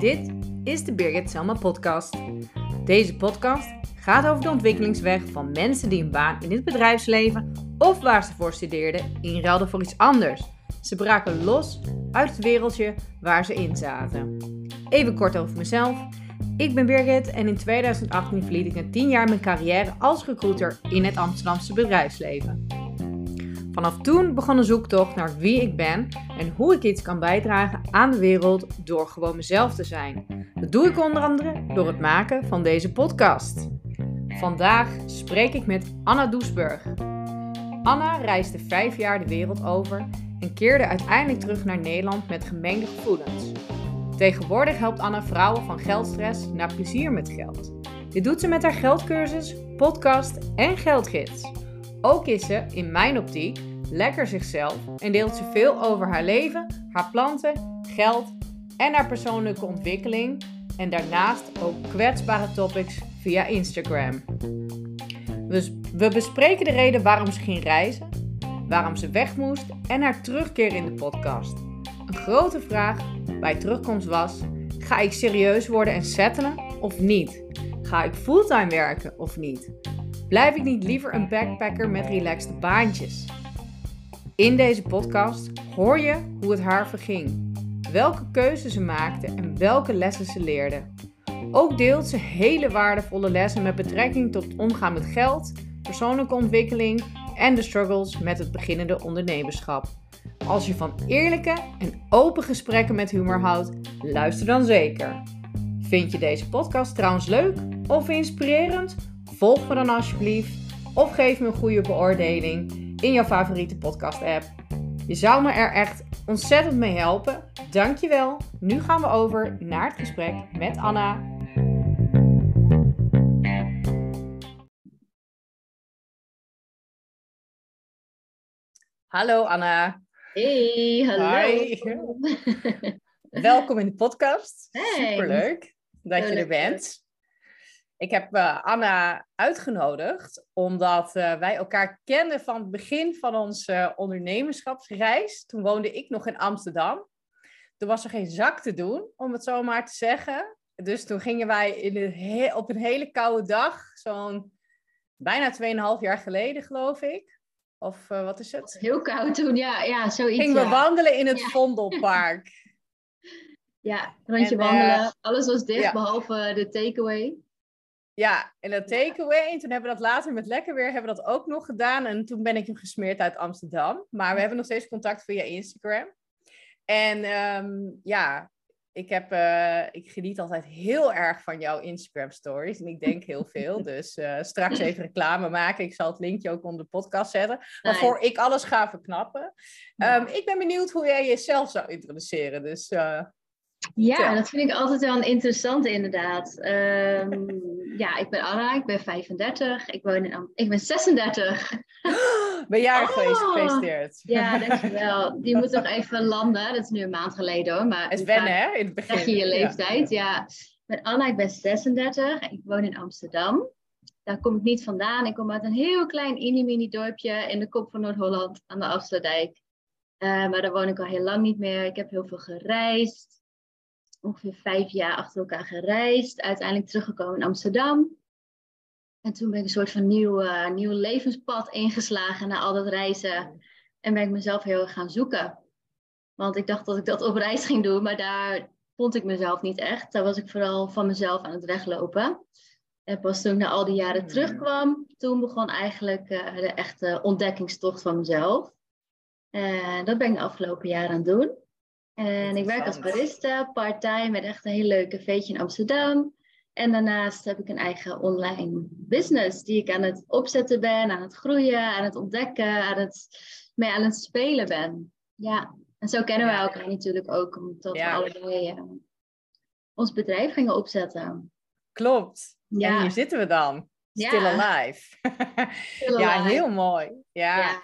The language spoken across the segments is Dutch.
Dit is de Birgit Selma podcast. Deze podcast gaat over de ontwikkelingsweg van mensen die een baan in het bedrijfsleven of waar ze voor studeerden inruilden voor iets anders. Ze braken los uit het wereldje waar ze in zaten. Even kort over mezelf. Ik ben Birgit en in 2018 verliet ik na 10 jaar mijn carrière als recruiter in het Amsterdamse bedrijfsleven. Vanaf toen begon een zoektocht naar wie ik ben en hoe ik iets kan bijdragen aan de wereld door gewoon mezelf te zijn. Dat doe ik onder andere door het maken van deze podcast. Vandaag spreek ik met Anna Doesburg. Anna reisde vijf jaar de wereld over en keerde uiteindelijk terug naar Nederland met gemengde gevoelens. Tegenwoordig helpt Anna vrouwen van geldstress naar plezier met geld. Dit doet ze met haar geldcursus, podcast en geldgids. Ook is ze, in mijn optiek, lekker zichzelf en deelt ze veel over haar leven, haar planten, geld en haar persoonlijke ontwikkeling. En daarnaast ook kwetsbare topics via Instagram. We bespreken de reden waarom ze ging reizen, waarom ze weg moest en haar terugkeer in de podcast. Een grote vraag bij terugkomst was: ga ik serieus worden en settelen of niet? Ga ik fulltime werken of niet? Blijf ik niet liever een backpacker met relaxte baantjes? In deze podcast hoor je hoe het haar verging, welke keuzes ze maakte en welke lessen ze leerde. Ook deelt ze hele waardevolle lessen met betrekking tot omgaan met geld, persoonlijke ontwikkeling en de struggles met het beginnende ondernemerschap. Als je van eerlijke en open gesprekken met humor houdt, luister dan zeker. Vind je deze podcast trouwens leuk of inspirerend? Volg me dan alsjeblieft of geef me een goede beoordeling in jouw favoriete podcast-app. Je zou me er echt ontzettend mee helpen. Dankjewel. Nu gaan we over naar het gesprek met Anna. Hallo Anna. Hey, hallo. Welkom in de podcast. Hey. Superleuk dat je er bent. Ik heb uh, Anna uitgenodigd omdat uh, wij elkaar kenden van het begin van onze uh, ondernemerschapsreis. Toen woonde ik nog in Amsterdam. Toen was er geen zak te doen, om het zo maar te zeggen. Dus toen gingen wij in een op een hele koude dag, zo'n bijna 2,5 jaar geleden geloof ik. Of wat is het? Heel koud toen, ja, ja zoiets. Gingen we wandelen in het ja. Vondelpark. ja, rondje en, wandelen. Alles was dicht, ja. behalve de takeaway. Ja, en dat takeaway. En toen hebben we dat later met lekker weer hebben we dat ook nog gedaan. En toen ben ik hem gesmeerd uit Amsterdam. Maar we hebben nog steeds contact via Instagram. En um, ja, ik, heb, uh, ik geniet altijd heel erg van jouw Instagram stories. En ik denk heel veel. Dus uh, straks even reclame maken. Ik zal het linkje ook onder de podcast zetten. Waarvoor nice. ik alles ga verknappen. Um, ik ben benieuwd hoe jij jezelf zou introduceren. Dus... Uh, ja, ja, dat vind ik altijd wel een interessante inderdaad. Um, ja, ik ben Anna, ik ben 35, ik woon in Am ik ben 36. Ben jarig oh, geweest, gefeliciteerd. Ja, dankjewel. Die moet nog even landen, dat is nu een maand geleden hoor. Maar het is wennen hè, in het begin. Zeg je je leeftijd, ja. ja. Ik ben Anna, ik ben 36, ik woon in Amsterdam. Daar kom ik niet vandaan. Ik kom uit een heel klein mini-mini dorpje in de kop van Noord-Holland aan de Afsluitdijk. Uh, maar daar woon ik al heel lang niet meer. Ik heb heel veel gereisd ongeveer vijf jaar achter elkaar gereisd. Uiteindelijk teruggekomen in Amsterdam. En toen ben ik een soort van nieuw, uh, nieuw levenspad ingeslagen na al dat reizen. En ben ik mezelf heel erg gaan zoeken. Want ik dacht dat ik dat op reis ging doen, maar daar vond ik mezelf niet echt. Daar was ik vooral van mezelf aan het weglopen. En pas toen ik na al die jaren terugkwam, toen begon eigenlijk uh, de echte ontdekkingstocht van mezelf. En dat ben ik de afgelopen jaren aan het doen. En ik werk als barista, part-time, met echt een heel leuk cafeetje in Amsterdam. En daarnaast heb ik een eigen online business die ik aan het opzetten ben, aan het groeien, aan het ontdekken, aan het, mee aan het spelen ben. Ja, en zo kennen ja. we elkaar natuurlijk ook, omdat ja. we allebei uh, ons bedrijf gingen opzetten. Klopt. Ja. En hier zitten we dan. Still alive. Still ja, alive. heel mooi. ja.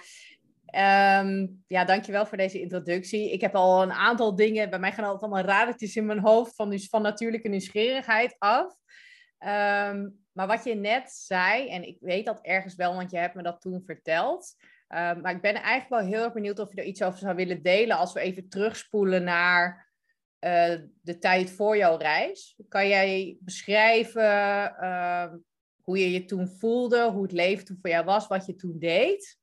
Um, ja, dankjewel voor deze introductie. Ik heb al een aantal dingen, bij mij gaan altijd allemaal radertjes in mijn hoofd van, van natuurlijke nieuwsgierigheid af. Um, maar wat je net zei, en ik weet dat ergens wel, want je hebt me dat toen verteld. Ehm, maar ik ben eigenlijk wel heel erg benieuwd of je er iets over zou willen delen als we even terugspoelen naar eh, de tijd voor jouw reis. Kan jij beschrijven ehm, hoe je je toen voelde, hoe het leven toen voor jou was, wat je toen deed?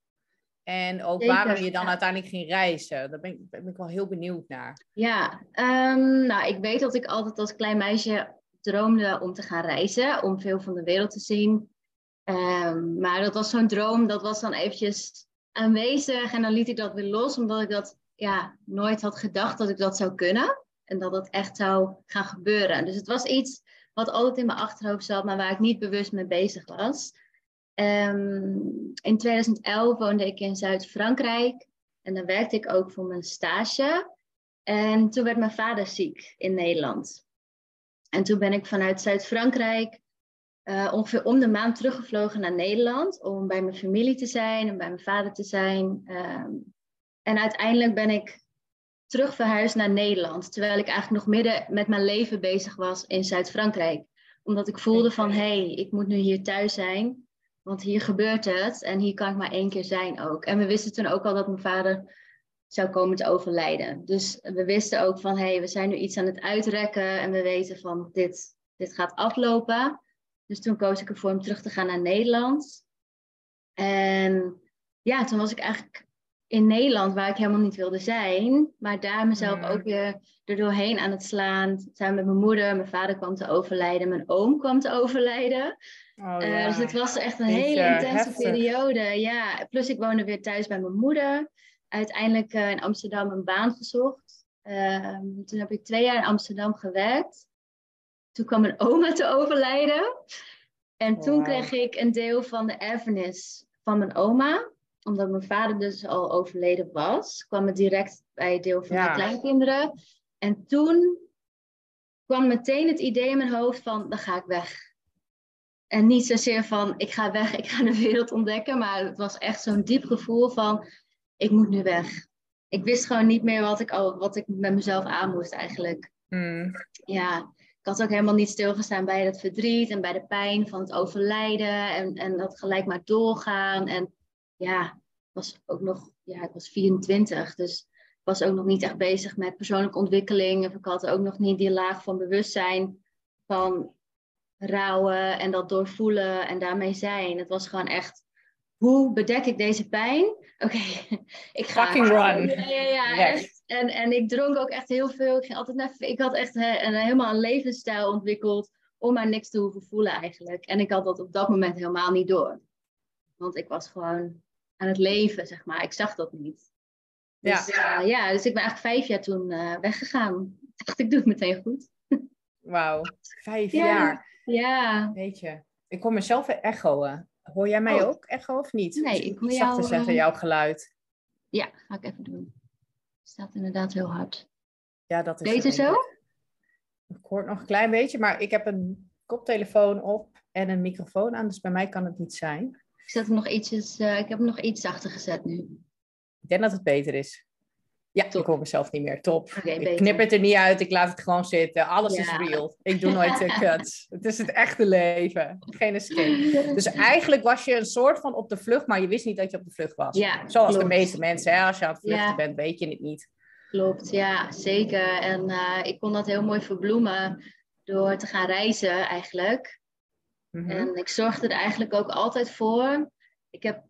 En ook waarom je dan uiteindelijk ging reizen. Daar ben ik, ben ik wel heel benieuwd naar. Ja, um, nou, ik weet dat ik altijd als klein meisje droomde om te gaan reizen, om veel van de wereld te zien. Um, maar dat was zo'n droom, dat was dan eventjes aanwezig en dan liet ik dat weer los, omdat ik dat ja, nooit had gedacht dat ik dat zou kunnen en dat het echt zou gaan gebeuren. Dus het was iets wat altijd in mijn achterhoofd zat, maar waar ik niet bewust mee bezig was. Um, in 2011 woonde ik in Zuid-Frankrijk en dan werkte ik ook voor mijn stage. En toen werd mijn vader ziek in Nederland. En toen ben ik vanuit Zuid-Frankrijk uh, ongeveer om de maand teruggevlogen naar Nederland om bij mijn familie te zijn en bij mijn vader te zijn. Um, en uiteindelijk ben ik terug verhuisd naar Nederland, terwijl ik eigenlijk nog midden met mijn leven bezig was in Zuid-Frankrijk. Omdat ik voelde van, hé, hey, ik moet nu hier thuis zijn, want hier gebeurt het en hier kan ik maar één keer zijn ook. En we wisten toen ook al dat mijn vader zou komen te overlijden. Dus we wisten ook van, hé, hey, we zijn nu iets aan het uitrekken en we weten van, dit, dit gaat aflopen. Dus toen koos ik ervoor om terug te gaan naar Nederland. En ja, toen was ik eigenlijk in Nederland, waar ik helemaal niet wilde zijn, maar daar mezelf ook weer er doorheen aan het slaan. Samen met mijn moeder, mijn vader kwam te overlijden, mijn oom kwam te overlijden. Oh, uh, ja. dus het was echt een hele intense periode. Ja, plus ik woonde weer thuis bij mijn moeder. Uiteindelijk uh, in Amsterdam een baan gezocht. Uh, toen heb ik twee jaar in Amsterdam gewerkt. Toen kwam mijn oma te overlijden. En toen kreeg ik een deel van de erfenis van mijn oma. Omdat mijn vader dus al overleden was, kwam het direct bij deel van ja. de kleinkinderen. En toen kwam meteen het idee in mijn hoofd van, dan ga ik weg. En niet zozeer van, ik ga weg, ik ga de wereld ontdekken. Maar het was echt zo'n diep gevoel van, ik moet nu weg. Ik wist gewoon niet meer wat ik, al, wat ik met mezelf aan moest eigenlijk. Mm. Ja, ik had ook helemaal niet stilgestaan bij het verdriet en bij de pijn van het overlijden en, en dat gelijk maar doorgaan. En ja, ik was ook nog, ja, ik was 24, dus ik was ook nog niet echt bezig met persoonlijke ontwikkeling. Of ik had ook nog niet die laag van bewustzijn van rouwen en dat doorvoelen en daarmee zijn. Het was gewoon echt, hoe bedek ik deze pijn? Oké, ik ga. Fucking run. Ja, ja, ja. Echt. En, en ik dronk ook echt heel veel. Ik, ging altijd naar, ik had echt een, helemaal een levensstijl ontwikkeld om maar niks te hoeven voelen eigenlijk. En ik had dat op dat moment helemaal niet door. Want ik was gewoon aan het leven, zeg maar. Ik zag dat niet. Dus, ja. Uh, ja, dus ik ben eigenlijk vijf jaar toen uh, weggegaan. Ik dacht, ik doe het meteen goed. Wauw, vijf ja. jaar. Ja. Weet je, ik kon mezelf echoen. Hoor jij mij oh. ook echo of niet? Nee, ik hoor jou... te zeggen, jouw geluid. Ja, ga ik even doen. Het staat inderdaad heel hard. Ja, dat is Beter zo? Ik hoor nog een klein beetje, maar ik heb een koptelefoon op en een microfoon aan, dus bij mij kan het niet zijn. Ik, zet hem nog ietsjes, uh, ik heb hem nog iets zachter gezet nu. Ik denk dat het beter is. Ja, Top. ik hoor mezelf niet meer. Top. Okay, ik knip het er niet uit. Ik laat het gewoon zitten. Alles ja. is real. Ik doe nooit cuts. Het is het echte leven. Geen escape. Dus eigenlijk was je een soort van op de vlucht, maar je wist niet dat je op de vlucht was. Ja, Zoals klopt. de meeste mensen. Hè? Als je aan het vluchten ja. bent, weet je het niet. Klopt, ja, zeker. En uh, ik kon dat heel mooi verbloemen door te gaan reizen eigenlijk. Mm -hmm. En ik zorgde er eigenlijk ook altijd voor. Ik heb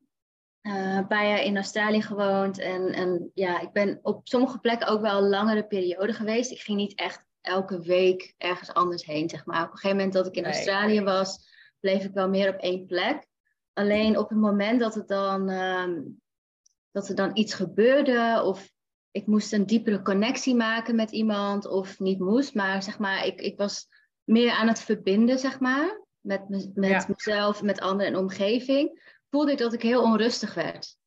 uh, een paar jaar in Australië gewoond. En, en ja, ik ben op sommige plekken ook wel een langere periode geweest. Ik ging niet echt elke week ergens anders heen, zeg maar. Op een gegeven moment dat ik in nee. Australië was, bleef ik wel meer op één plek. Alleen op het moment dat, het dan, um, dat er dan iets gebeurde of ik moest een diepere connectie maken met iemand of niet moest, maar zeg maar, ik, ik was meer aan het verbinden, zeg maar, met, me, met ja. mezelf, met anderen en omgeving voelde ik dat ik heel onrustig werd.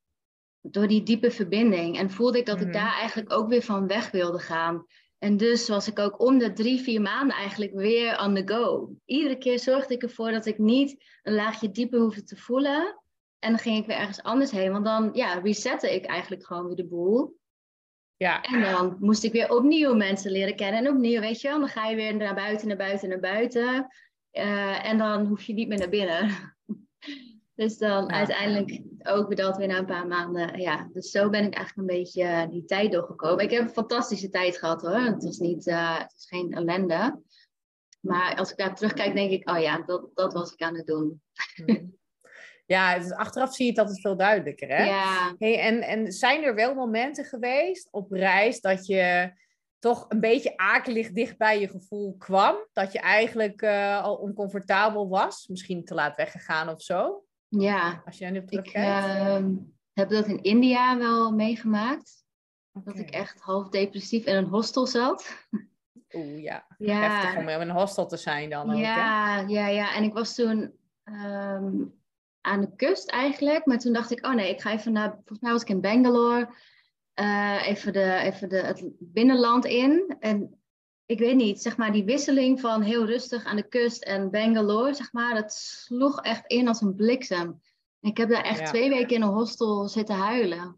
Door die diepe verbinding. En voelde ik dat mm -hmm. ik daar eigenlijk ook weer van weg wilde gaan. En dus was ik ook om de drie, vier maanden eigenlijk weer on the go. Iedere keer zorgde ik ervoor dat ik niet een laagje dieper hoefde te voelen. En dan ging ik weer ergens anders heen. Want dan ja, resette ik eigenlijk gewoon weer de boel. Ja. En dan moest ik weer opnieuw mensen leren kennen. En opnieuw, weet je wel, dan ga je weer naar buiten, naar buiten, naar buiten. Uh, en dan hoef je niet meer naar binnen. Dus dan Ja. uiteindelijk ook dat weer na een paar maanden. Ja, dus zo ben ik eigenlijk een beetje eh, die tijd doorgekomen. Ik heb een fantastische tijd gehad hoor. Het was, niet, eh, het was geen ellende. Maar als ik daar terugkijk, denk ik, oh ja, dat, dat was ik aan het doen. Ja, het is- achteraf zie je het altijd veel duidelijker, hè? Ja, Hey, en, en zijn er wel momenten geweest op reis dat je toch een beetje akelig dicht bij je gevoel kwam? Dat je eigenlijk eh, al oncomfortabel was? Misschien te laat weggegaan of zo? ja. Als je daar nu op ik terugkijkt? ehm, heb dat in India wel meegemaakt. Dat ik echt half depressief in een hostel zat. Oeh, ja. Ja, Heftig om in een hostel te zijn dan ook, hè? Ja, ja, ja. En ik was toen ehm, aan de kust eigenlijk. Maar toen dacht ik, oh nee, ik ga even naar... Volgens mij was ik in Bangalore. Eh, even de, even de, het binnenland in. En ik weet niet, zeg maar die wisseling van heel rustig aan de kust en Bangalore, zeg maar. Dat sloeg echt in als een bliksem. Ik heb daar echt Ja. twee weken in een hostel zitten huilen.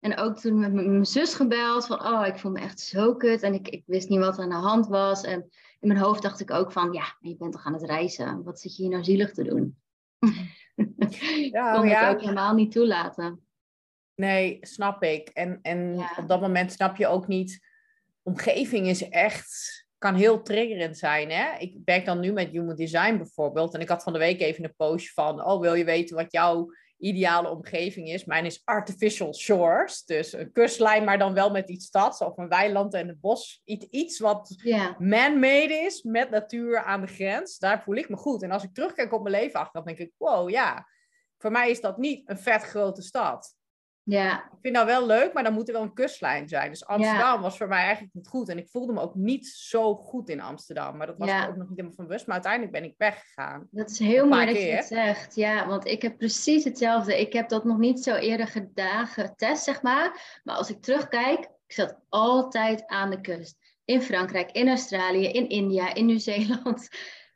En ook toen met mijn zus gebeld van, oh, ik voel me echt zo kut. En ik, ik wist niet wat er aan de hand was. En in mijn hoofd dacht ik ook van, ja, je bent toch aan het reizen? Wat zit je hier nou zielig te doen? Ja, ik kon ja. het ook helemaal niet toelaten. Nee, snap ik. En, en Ja. op dat moment snap je ook niet. Omgeving is echt. kan heel triggerend zijn. Hè? Ik werk dan nu met Human Design bijvoorbeeld. En ik had van de week even een postje van. Oh, wil je weten wat jouw ideale omgeving is? Mijn is artificial shores. Dus een kustlijn, maar dan wel met iets stads. Of een weiland en het bos. Iets, iets wat Ja, man-made is met natuur aan de grens. Daar voel ik me goed. En als ik terugkijk op mijn leven achteraf, denk ik, wow, ja. Voor mij is dat niet een vet grote stad. Ja, Ik vind dat wel leuk, maar dan moet er wel een kustlijn zijn. Dus Amsterdam was voor mij eigenlijk niet goed. En ik voelde me ook niet zo goed in Amsterdam. Maar dat was Ja. ik ook nog niet helemaal van bewust. Maar uiteindelijk ben ik weggegaan. dat is heel mooi dat je keer. dat zegt. Ja, want ik heb precies hetzelfde. Ik heb dat nog niet zo eerder gedaan, getest, zeg maar. Maar als ik terugkijk, ik zat altijd aan de kust. In Frankrijk, in Australië, in India, in Nieuw-Zeeland.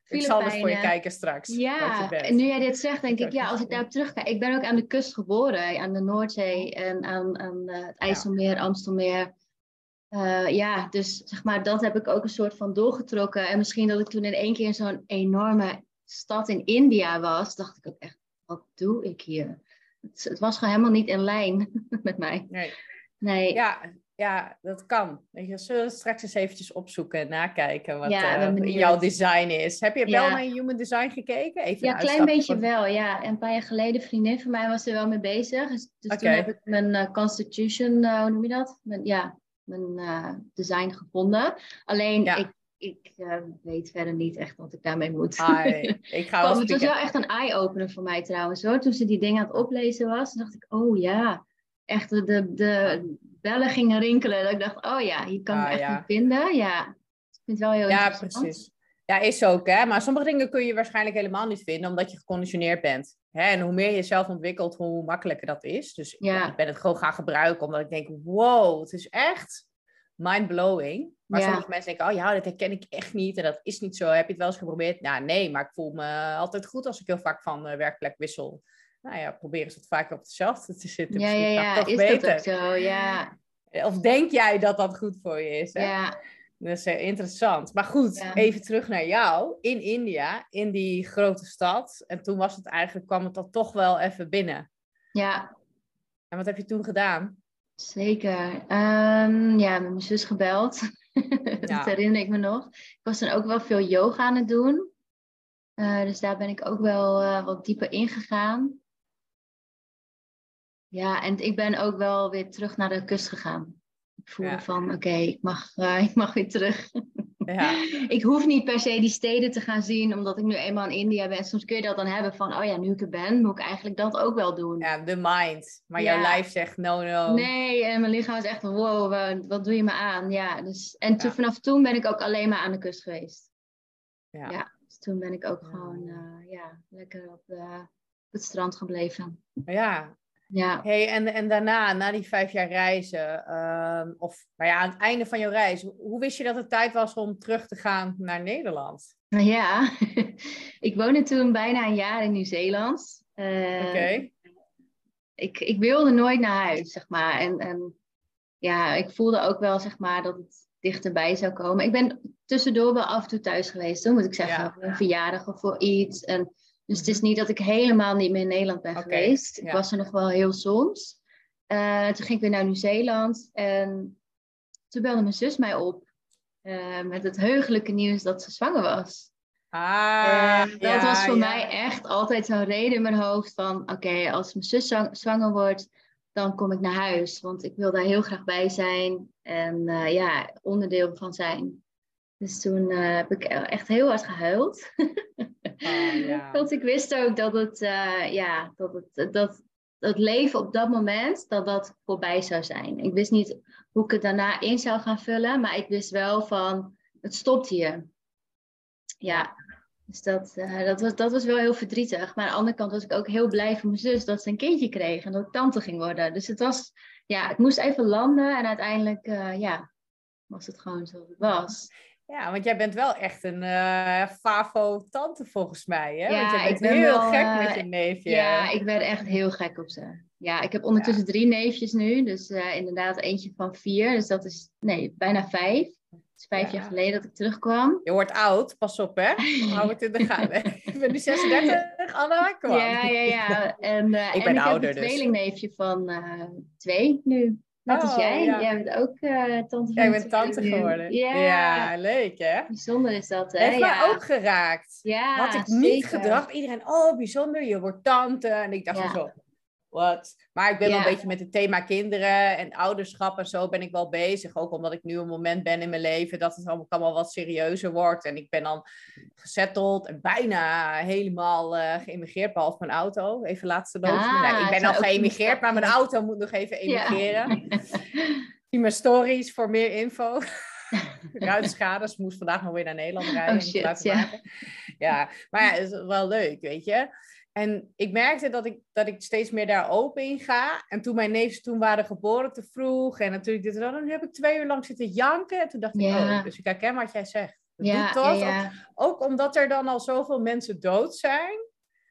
Ik zal eens voor je kijken straks. Ja, en nu jij dit zegt, denk Ik ja, als ik daarop terugkijk. Ik ben ook aan de kust geboren, aan de Noordzee en aan, aan eh, het IJsselmeer, Amstelmeer. Eh, ja, dus zeg maar, dat heb ik ook een soort van doorgetrokken. En misschien dat ik toen in één keer in zo'n enorme stad in India was, dacht ik ook echt, wat doe ik hier? Het, het was gewoon helemaal niet in lijn met mij. Nee. Nee, Ja, ja, dat kan. Weet je, zullen we straks eens eventjes opzoeken en nakijken wat Ja, eh, jouw design is. Heb je Ja. wel naar Human Design gekeken? Even Ja, een klein beetje van- wel, ja. En een paar jaar geleden, een vriendin van mij was er wel mee bezig. Dus, dus toen heb ik mijn eh, constitution, eh, hoe noem je dat? Mijn, ja, mijn design gevonden. Alleen, Ja. ik, ik weet verder niet echt wat ik daarmee moet. Ai, ik ga wel het was wel echt een eye-opener voor mij trouwens hoor. Toen ze die dingen aan het oplezen was, dacht ik, oh ja. Echt, de, de bellen gingen rinkelen. Dat ik dacht, oh ja, hier kan ik Ah, echt ja. in vinden. Ja, ik vind het wel heel Ja, precies. Ja, is ook, hè. Maar sommige dingen kun je waarschijnlijk helemaal niet vinden, omdat je geconditioneerd bent. Hè? En hoe meer je jezelf ontwikkelt, hoe makkelijker dat is. Dus Ja. ja, ik ben het gewoon gaan gebruiken, omdat ik denk, wow, het is echt mind-blowing. Maar Ja. sommige mensen denken, oh ja, dat herken ik echt niet en dat is niet zo. Heb je het wel eens geprobeerd? Nou, nee, maar ik voel me altijd goed als ik heel vaak van eh, werkplek wissel. Nou ja, probeer eens wat vaker op dezelfde te zitten. Ja, Misschien ja. het toch Is beter. dat ook zo? Ja, Of denk jij dat dat goed voor je is? Hè? ja. Dat is heel interessant. Maar goed, Ja. even terug naar jou. In India, in die grote stad. En toen was het eigenlijk, kwam het dan toch wel even binnen. ja. En wat heb je toen gedaan? Zeker. Ehm, ja, met mijn zus gebeld. dat Ja. herinner ik me nog. Ik was dan ook wel veel yoga aan het doen. Eh, dus daar ben ik ook wel eh, wat dieper ingegaan. Ja, en ik ben ook wel weer terug naar de kust gegaan. Ik voelde Ja. van, oké, ik, mag, eh, ik mag weer terug. Ja, ik hoef niet per se die steden te gaan zien, omdat ik nu eenmaal in India ben. Soms kun je dat dan hebben van, oh ja, nu ik er ben, moet ik eigenlijk dat ook wel doen. ja de mind. Maar jouw lijf zegt no, no. Nee, en mijn lichaam is echt wow, wa- wat doe je me aan? Ja, dus, en toen, vanaf toen ben ik ook alleen maar aan de kust geweest. Ja. Ja. Dus toen ben ik ook gewoon eh, ja, lekker op, de, op het strand gebleven. ja. Ja, Hey, en, en daarna, na die vijf jaar reizen, ehm, of nou ja, aan het einde van jouw reis, hoe- wist je dat het tijd was om terug te gaan naar Nederland? Nou ja. ik woonde toen bijna een jaar in Nieuw-Zeeland. Eh, Oké. ik, ik wilde nooit naar huis, zeg maar. En, en ja, ik voelde ook wel, zeg maar, dat het dichterbij zou komen. Ik ben tussendoor wel af en toe thuis geweest, hoor, moet ik zeggen. Ja. Een verjaardag of voor iets. En Dus het is niet dat ik helemaal niet meer in Nederland ben geweest. Ik was er nog wel heel soms. Uh, toen ging ik weer naar Nieuw-Zeeland. En toen belde mijn zus mij op. Uh, met het heugelijke nieuws dat ze zwanger was. Ah, en dat was voor mij echt altijd zo'n reden in mijn hoofd van... Oké, als mijn zus zwanger wordt, dan kom ik naar huis. Want ik wil daar heel graag bij zijn. En uh, ja, onderdeel van zijn. Dus toen heb ik echt heel hard gehuild. Oh. Want ik wist ook dat het, uh, ja, dat het, dat het leven op dat moment, dat dat voorbij zou zijn. Ik wist niet hoe ik het daarna in zou gaan vullen, maar ik wist wel van, het stopt hier. Ja, dus dat, uh, dat, was, dat was wel heel verdrietig. Maar aan de andere kant was ik ook heel blij voor mijn zus dat ze een kindje kreeg en dat ik tante ging worden. Dus het was, ja, het moest even landen en uiteindelijk, uh, ja, was het gewoon zoals het was. Ja, want jij bent wel echt een uh, Favo-tante volgens mij, hè? Ja, want jij bent ik ben heel wel, gek met je neefje. Ja, ik ben echt heel gek op ze. Ja, ik heb ondertussen drie neefjes nu. Dus uh, inderdaad eentje van vier. Dus dat is, nee, bijna vijf. Het is vijf jaar geleden dat ik terugkwam. Je wordt oud, pas op hè. Hou het in de gaten. ik ben nu 36, Anna. Kom ja, ja, ja. En, ik ben en ouder, ik heb een dus. tweelingneefje van twee nu. Net als oh, jij. Jij bent ook uh, tante Jij bent tante geworden. Ja. ja. leuk hè? Bijzonder is dat hè? Heeft ja. ook geraakt. Ja, Had ik niet gedacht. Iedereen, oh bijzonder, je wordt tante. En ik dacht zo, maar ik ben wel een beetje met het thema kinderen en ouderschap en zo ben ik wel bezig. Ook omdat ik nu een moment ben in mijn leven dat het allemaal wat serieuzer wordt. En ik ben dan gezetteld en bijna helemaal uh, geëmigreerd, behalve mijn auto. Even laatste doos. Ah, ik ben al geëmigreerd, maar mijn auto moet nog even emigreren. Ja. Zie mijn stories voor meer info. Ruitschades moest vandaag nog weer naar Nederland rijden. Oh shit, ja. ja, maar ja, het is wel leuk, weet je. En ik merkte dat ik, dat ik steeds meer daar open in ga. En toen mijn neefjes toen waren geboren te vroeg. En natuurlijk dit dan, dan heb ik twee uur lang zitten janken. En toen dacht ik, oh, dus ik herken wat jij zegt. ja, dat, ja, ook, ook, omdat er dan al zoveel mensen dood zijn.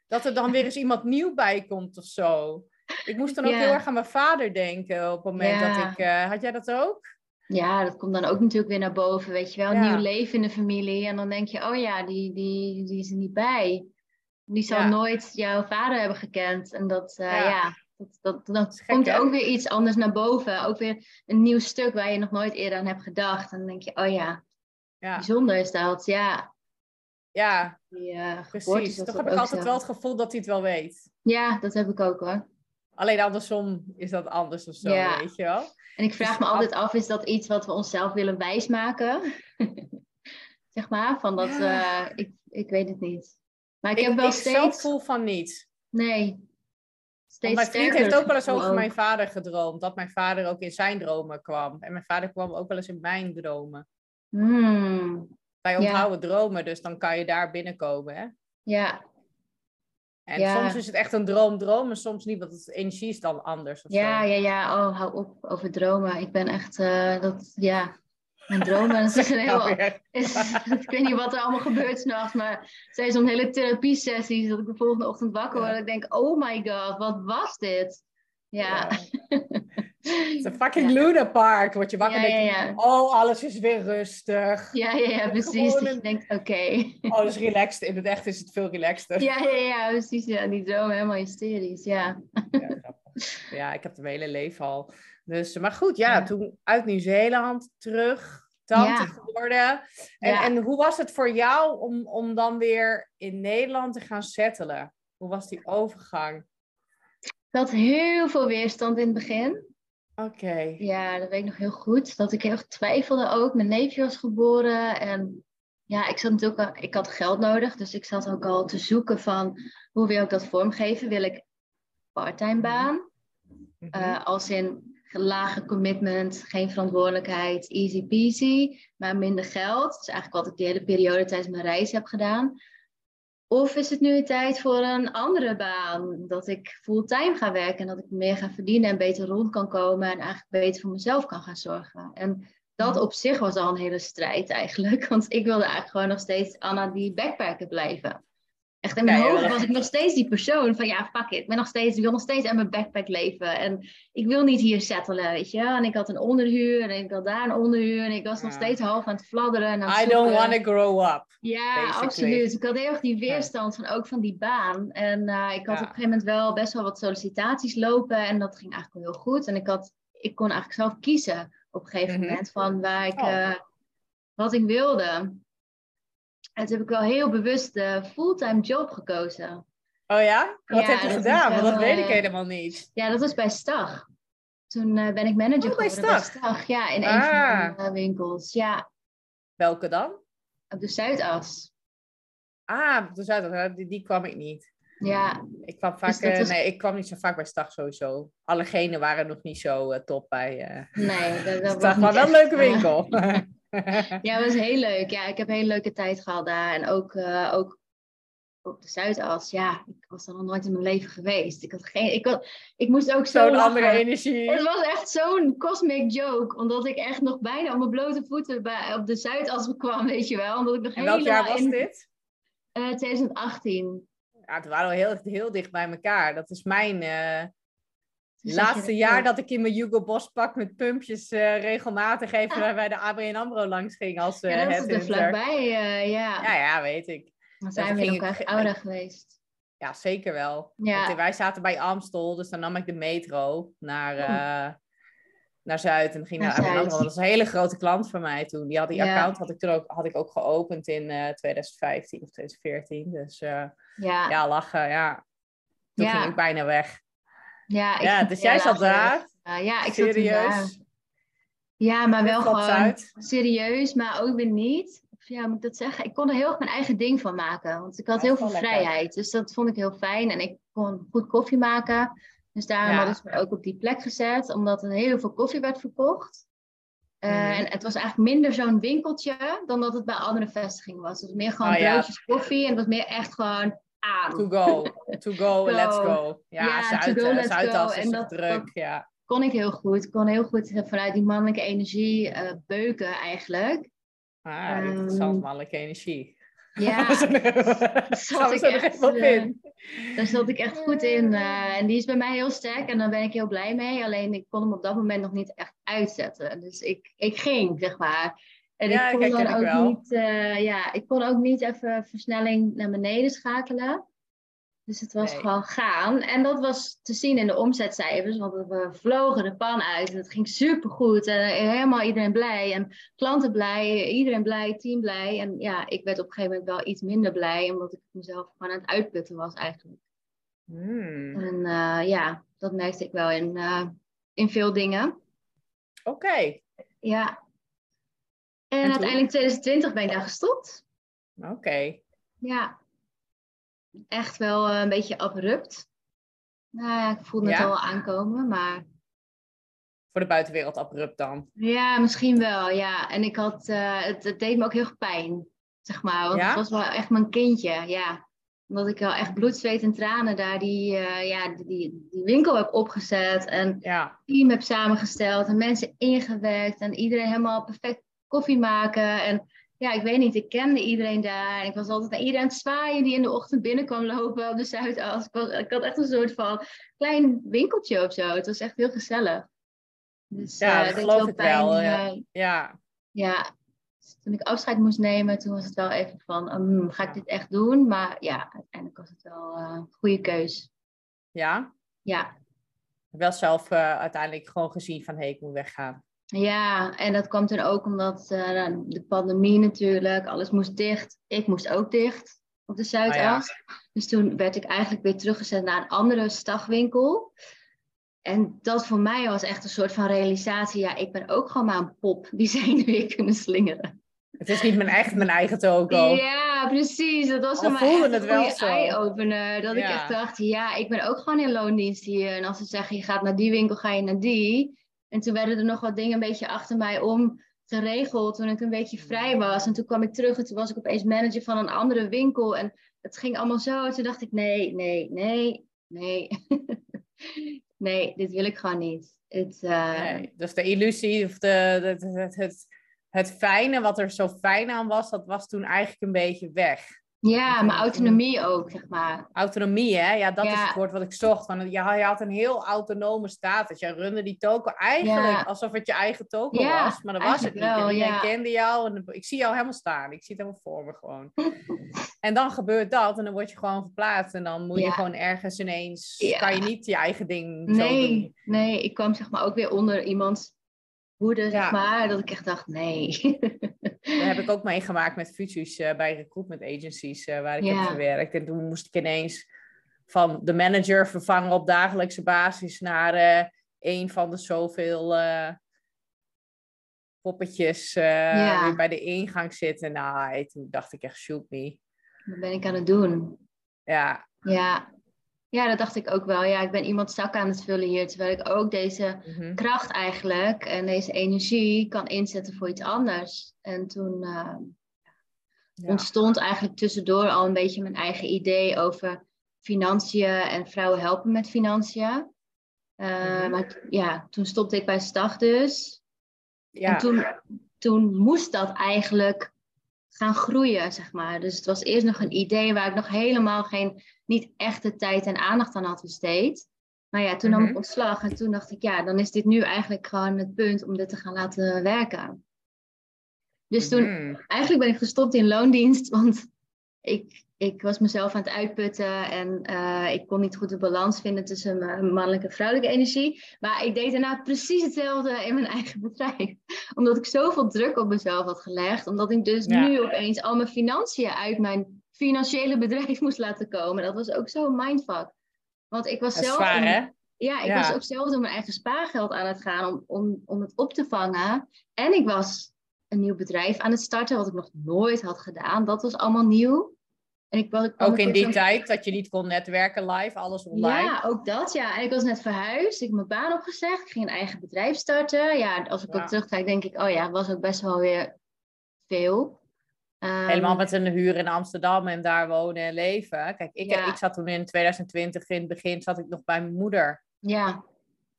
Dat er dan weer eens iemand nieuw bij komt of zo. Ik moest dan ook heel erg aan mijn vader denken op het moment dat ik... Uh, had jij dat ook? Ja, dat komt dan ook natuurlijk weer naar boven, weet je wel. Nieuw leven in de familie. En dan denk je, oh ja, die, die, die is er niet bij. Die zal nooit jouw vader hebben gekend. En dat, uh, ja. dat, dat, komt ook weer iets anders naar boven. Ook weer een nieuw stuk waar je nog nooit eerder aan hebt gedacht. En dan denk je, oh ja, ja. bijzonder is dat. Ja, ja Die, uh, precies. Toch heb ik altijd wel het gevoel dat hij het wel weet. Ja, dat heb ik ook hoor. Alleen andersom is dat anders of zo, ja. weet je wel. En ik vraag dus me altijd af, is dat iets wat we onszelf willen wijsmaken? zeg maar, van dat, uh, ik, ik weet het niet. Maar ik, heb wel ik steeds... zelf voel van niet. Nee. Steeds mijn vriend heeft ook wel eens over mijn vader gedroomd. Dat mijn vader ook in zijn dromen kwam. En mijn vader kwam ook wel eens in mijn dromen. Hmm. Wij onthouden dromen, dus dan kan je daar binnenkomen, hè? Ja. En soms is het echt een droom, droom, en soms niet, want het energie is dan anders. Of ja, zo. ja, ja. Oh, hou op over dromen. Ik ben echt, uh, dat, ja, mijn dromen is een heel... Is, ik weet niet wat er allemaal gebeurt s'nachts, maar het zijn zo'n hele therapie-sessies dat ik de volgende ochtend wakker word en ik denk, oh my god, wat was dit? Ja. Het is een fucking Luna Park. Word je wakker en ja, denk oh, alles is weer rustig. Ja, ja, ja precies. Dat je denkt, oké. Okay. Alles relaxed. In het echt is het veel relaxter. Ja, ja, ja, precies. Ja, die droom helemaal hysterisch, ja. Ja, ja, ik heb het mijn hele leven al. Dus, maar goed, ja, toen uit Nieuw-Zeeland terug, tante geworden. En, en hoe was het voor jou om, om dan weer in Nederland te gaan settelen? Hoe was die overgang? Ik had heel veel weerstand in het begin. Oké. Ja, dat weet ik nog heel goed. Dat ik heel erg twijfelde ook. Mijn neefje was geboren en ja, ik zat natuurlijk ik had geld nodig, dus ik zat ook al te zoeken van hoe wil ik dat vormgeven? Wil ik parttime mhm. baan? Uh, als in lage commitment, geen verantwoordelijkheid, easy peasy, maar minder geld. Dat is eigenlijk wat ik de hele periode tijdens mijn reis heb gedaan. Of is het nu tijd voor een andere baan? Dat ik fulltime ga werken en dat ik meer ga verdienen en beter rond kan komen en eigenlijk beter voor mezelf kan gaan zorgen. En dat op zich was al een hele strijd eigenlijk, want ik wilde eigenlijk gewoon nog steeds Anna die backpacker blijven. Echt in mijn ja, hoofd was ik nog steeds die persoon van ja, fuck it. Ik ben nog steeds, ik wil nog steeds aan mijn backpack leven. En ik wil niet hier settelen, weet je. En ik had een onderhuur en ik had daar een onderhuur. En ik was nog steeds half aan het fladderen. En aan het I don't want to grow up. Ja, basically. absoluut. Ik had heel erg die weerstand van ook van die baan. En eh, ik had Ja. op een gegeven moment wel best wel wat sollicitaties lopen. En dat ging eigenlijk wel heel goed. En ik, had, ik kon eigenlijk zelf kiezen op een gegeven Mhm. moment van waar ik, Oh. eh, wat ik wilde. En toen heb ik wel heel bewust de fulltime job gekozen. Oh ja? Wat Ja, heb je gedaan? Want dat weet ik eh, helemaal niet. Ja, dat was bij Stag. Toen eh, ben ik manager Oh, bij geworden Stag? bij Stag. Ja, in een Ah. van de eh, winkels. Ja, Welke dan? op de Zuidas. Ah, de Zuid, die, die kwam ik niet. Ja, Ik kwam vaak, Dus was- nee, ik kwam niet zo vaak bij Stag sowieso. Alle genen waren nog niet zo top bij nee. Dat, dat Stag, was maar wel een leuke winkel. Ja, het was heel leuk. Ja, ik heb een hele leuke tijd gehad daar. En ook, eh, ook op de Zuidas. Ja, ik was er nog nooit in mijn leven geweest. Ik, had geen, ik, had, ik moest ook zo Zo'n andere energie. Het was echt zo'n cosmic joke. Omdat ik echt nog bijna op mijn blote voeten bij, op de Zuidas kwam, weet je wel. Omdat ik nog En welk jaar was in dit? eh, 2018. Ja, het waren we heel, heel dicht bij elkaar. Dat is mijn eh, Laatste jaar ook. dat ik in mijn Hugo Boss pak met pumpjes eh, regelmatig even bij de ABN AMRO langs ging als eh Ja, dat is er vlakbij. eh, ja. Ja, ja, weet ik. Dan zijn we ik- elkaar ouder geweest. Ja, zeker wel. Ja. Want wij zaten bij Amstel, dus dan nam ik de metro naar, Oh. eh, naar Zuid en ging Naar naar ABN AMRO. Dat was een hele grote klant van mij toen. Die, had, die Ja. account had ik toen ook, had ik ook geopend in eh 2015 of 2014. Dus eh, Ja, ja, lachen, ja. Toen ging ik bijna weg. Ja, ik Ja, ging dus jij zat daar? Uh, ja, ik zat. Serieus? Ja, maar wel gewoon uit? serieus, maar ook weer niet. Of ja, moet ik dat zeggen? Ik kon er heel erg mijn eigen ding van maken. Want ik had Ja, heel veel lekker. vrijheid. Dus dat vond ik heel fijn. En ik kon goed koffie maken. Dus daarom Ja. hadden ze me ook op die plek gezet. Omdat er heel veel koffie werd verkocht. Eh, Mhm. En het was eigenlijk minder zo'n winkeltje dan dat het bij andere vestigingen was. Het was meer gewoon Oh, ja. broodjes koffie. En het was meer echt gewoon aan. To go, to go, let's go. Ja, Ja, Zuid, go, eh, Zuidas go. is dat- druk, dat- ja. kon ik heel goed. Kon heel goed eh, vanuit die mannelijke energie eh, beuken eigenlijk. Ah, interessant, Ehm, mannelijke energie. Ja, even- zat ik echt, eh, in. daar zat ik echt goed in. eh, en die is bij mij heel sterk en daar ben ik heel blij mee. Alleen ik kon hem op dat moment nog niet echt uitzetten. Dus ik, ik ging, zeg maar. En Ja, ik kon dan ook wel. niet, eh, ja, ik kon ook niet even versnelling naar beneden schakelen. Dus het was Nee. gewoon gaan. En dat was te zien in de omzetcijfers, want we vlogen de pan uit. En het ging supergoed. En helemaal iedereen blij. En klanten blij, iedereen blij, team blij. En ja, ik werd op een gegeven moment wel iets minder blij, omdat ik mezelf gewoon aan het uitputten was eigenlijk. Hmm, En eh, ja, dat merkte ik wel in, eh, in veel dingen. Oké, Ja. En, uiteindelijk 2020 ben ik daar gestopt. oké. Ja. Echt wel eh, een beetje abrupt. Nou ja, ik voelde het Ja? al aankomen, maar Voor de buitenwereld abrupt dan. ja, misschien wel, ja. En ik had, eh, het, het deed me ook heel erg pijn, zeg maar. Want Ja? het was wel echt mijn kindje, ja. Omdat ik wel echt bloed, zweet en tranen daar die, eh, ja, die, die, die winkel heb opgezet. En Ja, team heb samengesteld en mensen ingewerkt en iedereen helemaal perfect koffie maken. En ja, ik weet niet, ik kende iedereen daar. En ik was altijd naar iedereen aan het zwaaien die in de ochtend binnen kwam lopen op de Zuidas. Ik, was, ik had echt een soort van klein winkeltje of zo. Het was echt heel gezellig. Dus, Ja, eh, dat geloof wel ik wel, ja. eh, ja. ja, Dus toen ik afscheid moest nemen, toen was het wel even van, hmm, ga ik dit echt doen? Maar ja, uiteindelijk was het wel eh, een goede keus. Ja, Ja, wel zelf eh, uiteindelijk gewoon gezien van, hé, hey, ik moet weggaan. Ja, en dat kwam toen ook omdat eh, nou, de pandemie natuurlijk, alles moest dicht. Ik moest ook dicht op de Zuidas. Dus toen werd ik eigenlijk weer teruggezet naar een andere stagwinkel. En dat voor mij was echt een soort van realisatie. Ja, ik ben ook gewoon maar een pop die zenuwen kunnen slingeren. Het is niet mijn, echt mijn eigen toko. Ja, precies. Dat was voor mij voelde echt het een wel goede zo. eye-opener. Dat ik echt dacht, ja, ik ben ook gewoon in loondienst hier. En als ze zeggen, je gaat naar die winkel, ga je naar die. En toen werden er nog wat dingen een beetje achter mij om geregeld toen ik een beetje vrij was. En toen kwam ik terug en toen was ik opeens manager van een andere winkel. En het ging allemaal zo. En toen dacht ik, nee, nee, nee, nee. nee, dit wil ik gewoon niet. Het, eh, Nee, dus de illusie of de, het, het, het, het fijne, wat er zo fijn aan was, dat was toen eigenlijk een beetje weg. Ja, maar autonomie ook, zeg maar. Autonomie, hè? Ja, dat is het woord wat ik zocht. Van, ja, je had een heel autonome status. Jij runde die token eigenlijk Ja. alsof het je eigen token Ja, was. Maar dat was het niet. wel, En ja. kende jou. En ik zie jou helemaal staan. Ik zie het helemaal voor me gewoon. en dan gebeurt dat. En dan word je gewoon verplaatst. En dan moet je gewoon ergens ineens... Kan je niet je eigen ding zo doen. Nee, nee, ik kwam zeg maar ook weer onder iemands hoede, zeg maar. Dat ik echt dacht, nee. Dat heb ik ook meegemaakt met fusies eh, bij recruitment agencies eh, waar ik heb gewerkt. En toen moest ik ineens van de manager vervangen op dagelijkse basis naar eh, een van de zoveel poppetjes weer bij de ingang zitten. Nou, toen dacht ik echt, shoot me. Wat ben ik aan het doen? Ja, Ja. Ja, dat dacht ik ook wel. Ja, ik ben iemand zak aan het vullen hier. Terwijl ik ook deze mhm. kracht eigenlijk en deze energie kan inzetten voor iets anders. En toen eh, ja. ontstond eigenlijk tussendoor al een beetje mijn eigen idee over financiën en vrouwen helpen met financiën. Eh, Mhm. Maar ja, toen stopte ik bij Stag dus. ja. En toen, toen moest dat eigenlijk gaan groeien, zeg maar. Dus het was eerst nog een idee waar ik nog helemaal geen, niet echte tijd en aandacht aan had besteed. Maar ja, toen nam Mhm. ik ontslag en toen dacht ik, ja, dan is dit nu eigenlijk gewoon het punt om dit te gaan laten werken. Dus toen, Mhm. eigenlijk ben ik gestopt in loondienst, want ik, ik was mezelf aan het uitputten en eh, ik kon niet goed de balans vinden tussen mijn mannelijke en vrouwelijke energie. Maar ik deed daarna precies hetzelfde in mijn eigen bedrijf. Omdat ik zoveel druk op mezelf had gelegd, omdat ik dus Ja. nu opeens al mijn financiën uit mijn financiële bedrijf moest laten komen. Dat was ook zo'n mindfuck. Want ik was zelf... zwaar, een- hè? ja, ik Ja. was ook zelf door mijn eigen spaargeld aan het gaan om, om, om het op te vangen. En ik was een nieuw bedrijf aan het starten, wat ik nog nooit had gedaan. Dat was allemaal nieuw. En ik Ook in die tijd dat je niet kon netwerken live, alles online. Ja, ook dat, ja. En ik was net verhuisd. Ik heb mijn baan opgezegd. Ik ging een eigen bedrijf starten. Ja, als ik Ja. ook terugkijk, denk ik, oh ja, was ook best wel weer veel. Ehm, Helemaal met een huur in Amsterdam en daar wonen en leven. Kijk, ik, Ja. ik zat toen in 2020, in het begin zat ik nog bij mijn moeder. Ja.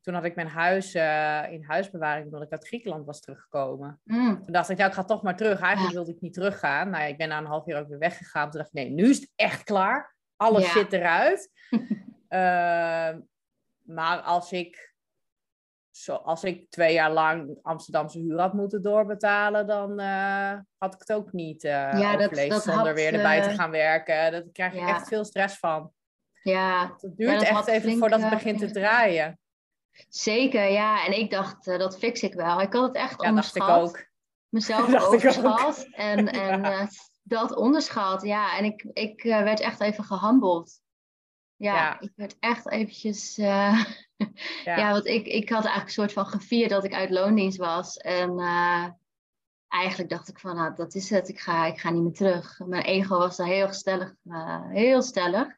Toen had ik mijn huis eh, in huisbewaring, omdat ik uit Griekenland was teruggekomen. Mm. Toen dacht ik, ja, ik ga toch maar terug. Eigenlijk Ja. wilde ik niet teruggaan. Nou ja, ik ben na een half jaar ook weer weggegaan. Toen dacht ik, nee, nu is het echt klaar. Alle Ja. shit eruit. Ehm, maar als ik, zo, als ik twee jaar lang Amsterdamse huur had moeten doorbetalen, dan eh, had ik het ook niet eh Ja, dat- zonder had, weer erbij te eh, gaan werken. Daar krijg je ja. echt veel stress van. Ja, Het duurt echt even flink, voordat het eh, begint te draaien. Zeker. Ja, en ik dacht, eh, dat fix ik wel. Ik had het echt Ja, dacht ik onderschat. ook. mezelf Dacht ik ook. overschat en, en Ja. eh, dat onderschat. Ja, en ik, ik eh, werd echt even gehandeld. Ja, Ja. ik werd echt eventjes... Ja. want ik, ik had eigenlijk een soort van gevierd dat ik uit loondienst was. En eigenlijk dacht ik van, nou, dat is het. Ik ga, ik ga niet meer terug. Mijn ego was daar heel stellig. heel stellig.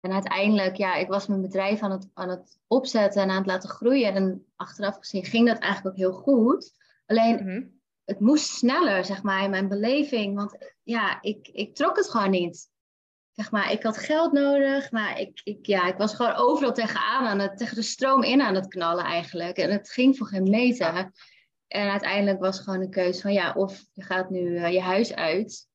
En uiteindelijk, ja, ik was mijn bedrijf aan het, aan het opzetten en aan het laten groeien. En achteraf gezien ging dat eigenlijk ook heel goed. Alleen, Mhm. het moest sneller, zeg maar, in mijn beleving. Want ja, ik, ik trok het gewoon niet. Zeg maar, ik had geld nodig, maar ik, ik, ja, ik was gewoon overal tegenaan aan het, tegen de stroom in aan het knallen eigenlijk. En het ging voor geen meter. En uiteindelijk was gewoon een keuze van ja, of je gaat nu eh, je huis uit,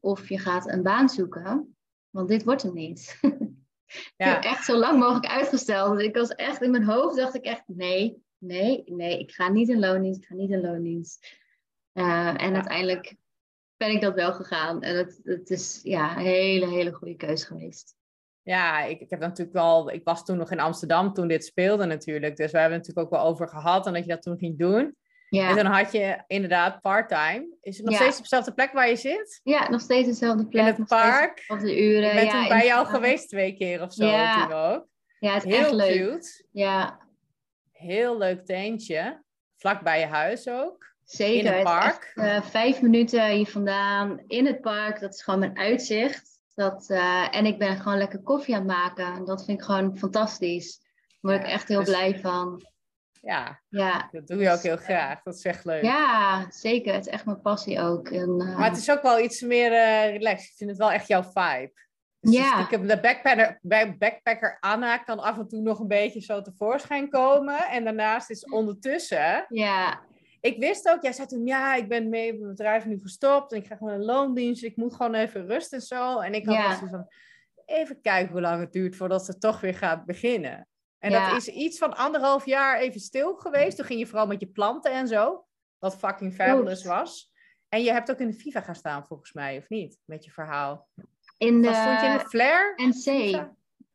of je gaat een baan zoeken. Want dit wordt hem niet. Ik heb Ja. echt zo lang mogelijk uitgesteld. Dus ik was echt in mijn hoofd, dacht ik echt, nee, nee, nee, ik ga niet in loondienst, ik ga niet in loondienst. Eh, en Ja. uiteindelijk ben ik dat wel gegaan. En het, het is ja, een hele, hele goede keus geweest. Ja, ik, ik heb natuurlijk wel. Ik was toen nog in Amsterdam toen dit speelde natuurlijk. Dus we hebben het natuurlijk ook wel over gehad en dat je dat toen ging doen. En Ja, toen had je inderdaad part-time. Is het nog Ja. steeds op dezelfde plek waar je zit? ja nog steeds dezelfde plek. In het park? Op de uren. Ik ben ja, toen bij jou park. geweest twee keer of zo Ja. toen ook. Ja, het is echt Heel leuk. cute. Ja, Heel leuk tentje. Vlak bij je huis ook. zeker. In het park. echt, eh, vijf minuten hier vandaan in het park. Dat is gewoon mijn uitzicht. Dat, eh, en ik ben gewoon lekker koffie aan het maken. En dat vind ik gewoon fantastisch. Daar word ik echt heel dus- blij van. Ja, Ja. dat doe je ook heel graag. Dat is echt leuk. ja, zeker. Het is echt mijn passie ook. En, eh, Maar het is ook wel iets meer eh, relaxed. Ik vind het wel echt jouw vibe. Dus Ja. stiekem de backpacker, back- backpacker Anna kan af en toe nog een beetje zo tevoorschijn komen. En daarnaast is ondertussen ja, ik wist ook, jij zei toen, ja, ik ben mee mijn bedrijf nu gestopt en ik ga gewoon een loondienst, ik moet gewoon even rusten en zo. En ik had Ja. dus van, even kijken hoe lang het duurt voordat ze toch weer gaat beginnen. En Ja. dat is iets van anderhalf jaar even stil geweest. Toen ging je vooral met je planten en zo, wat fucking fabulous was. En je hebt ook in de FIFA gaan staan, volgens mij, of niet? Met je verhaal. In Wat stond je in de de Flair? NC.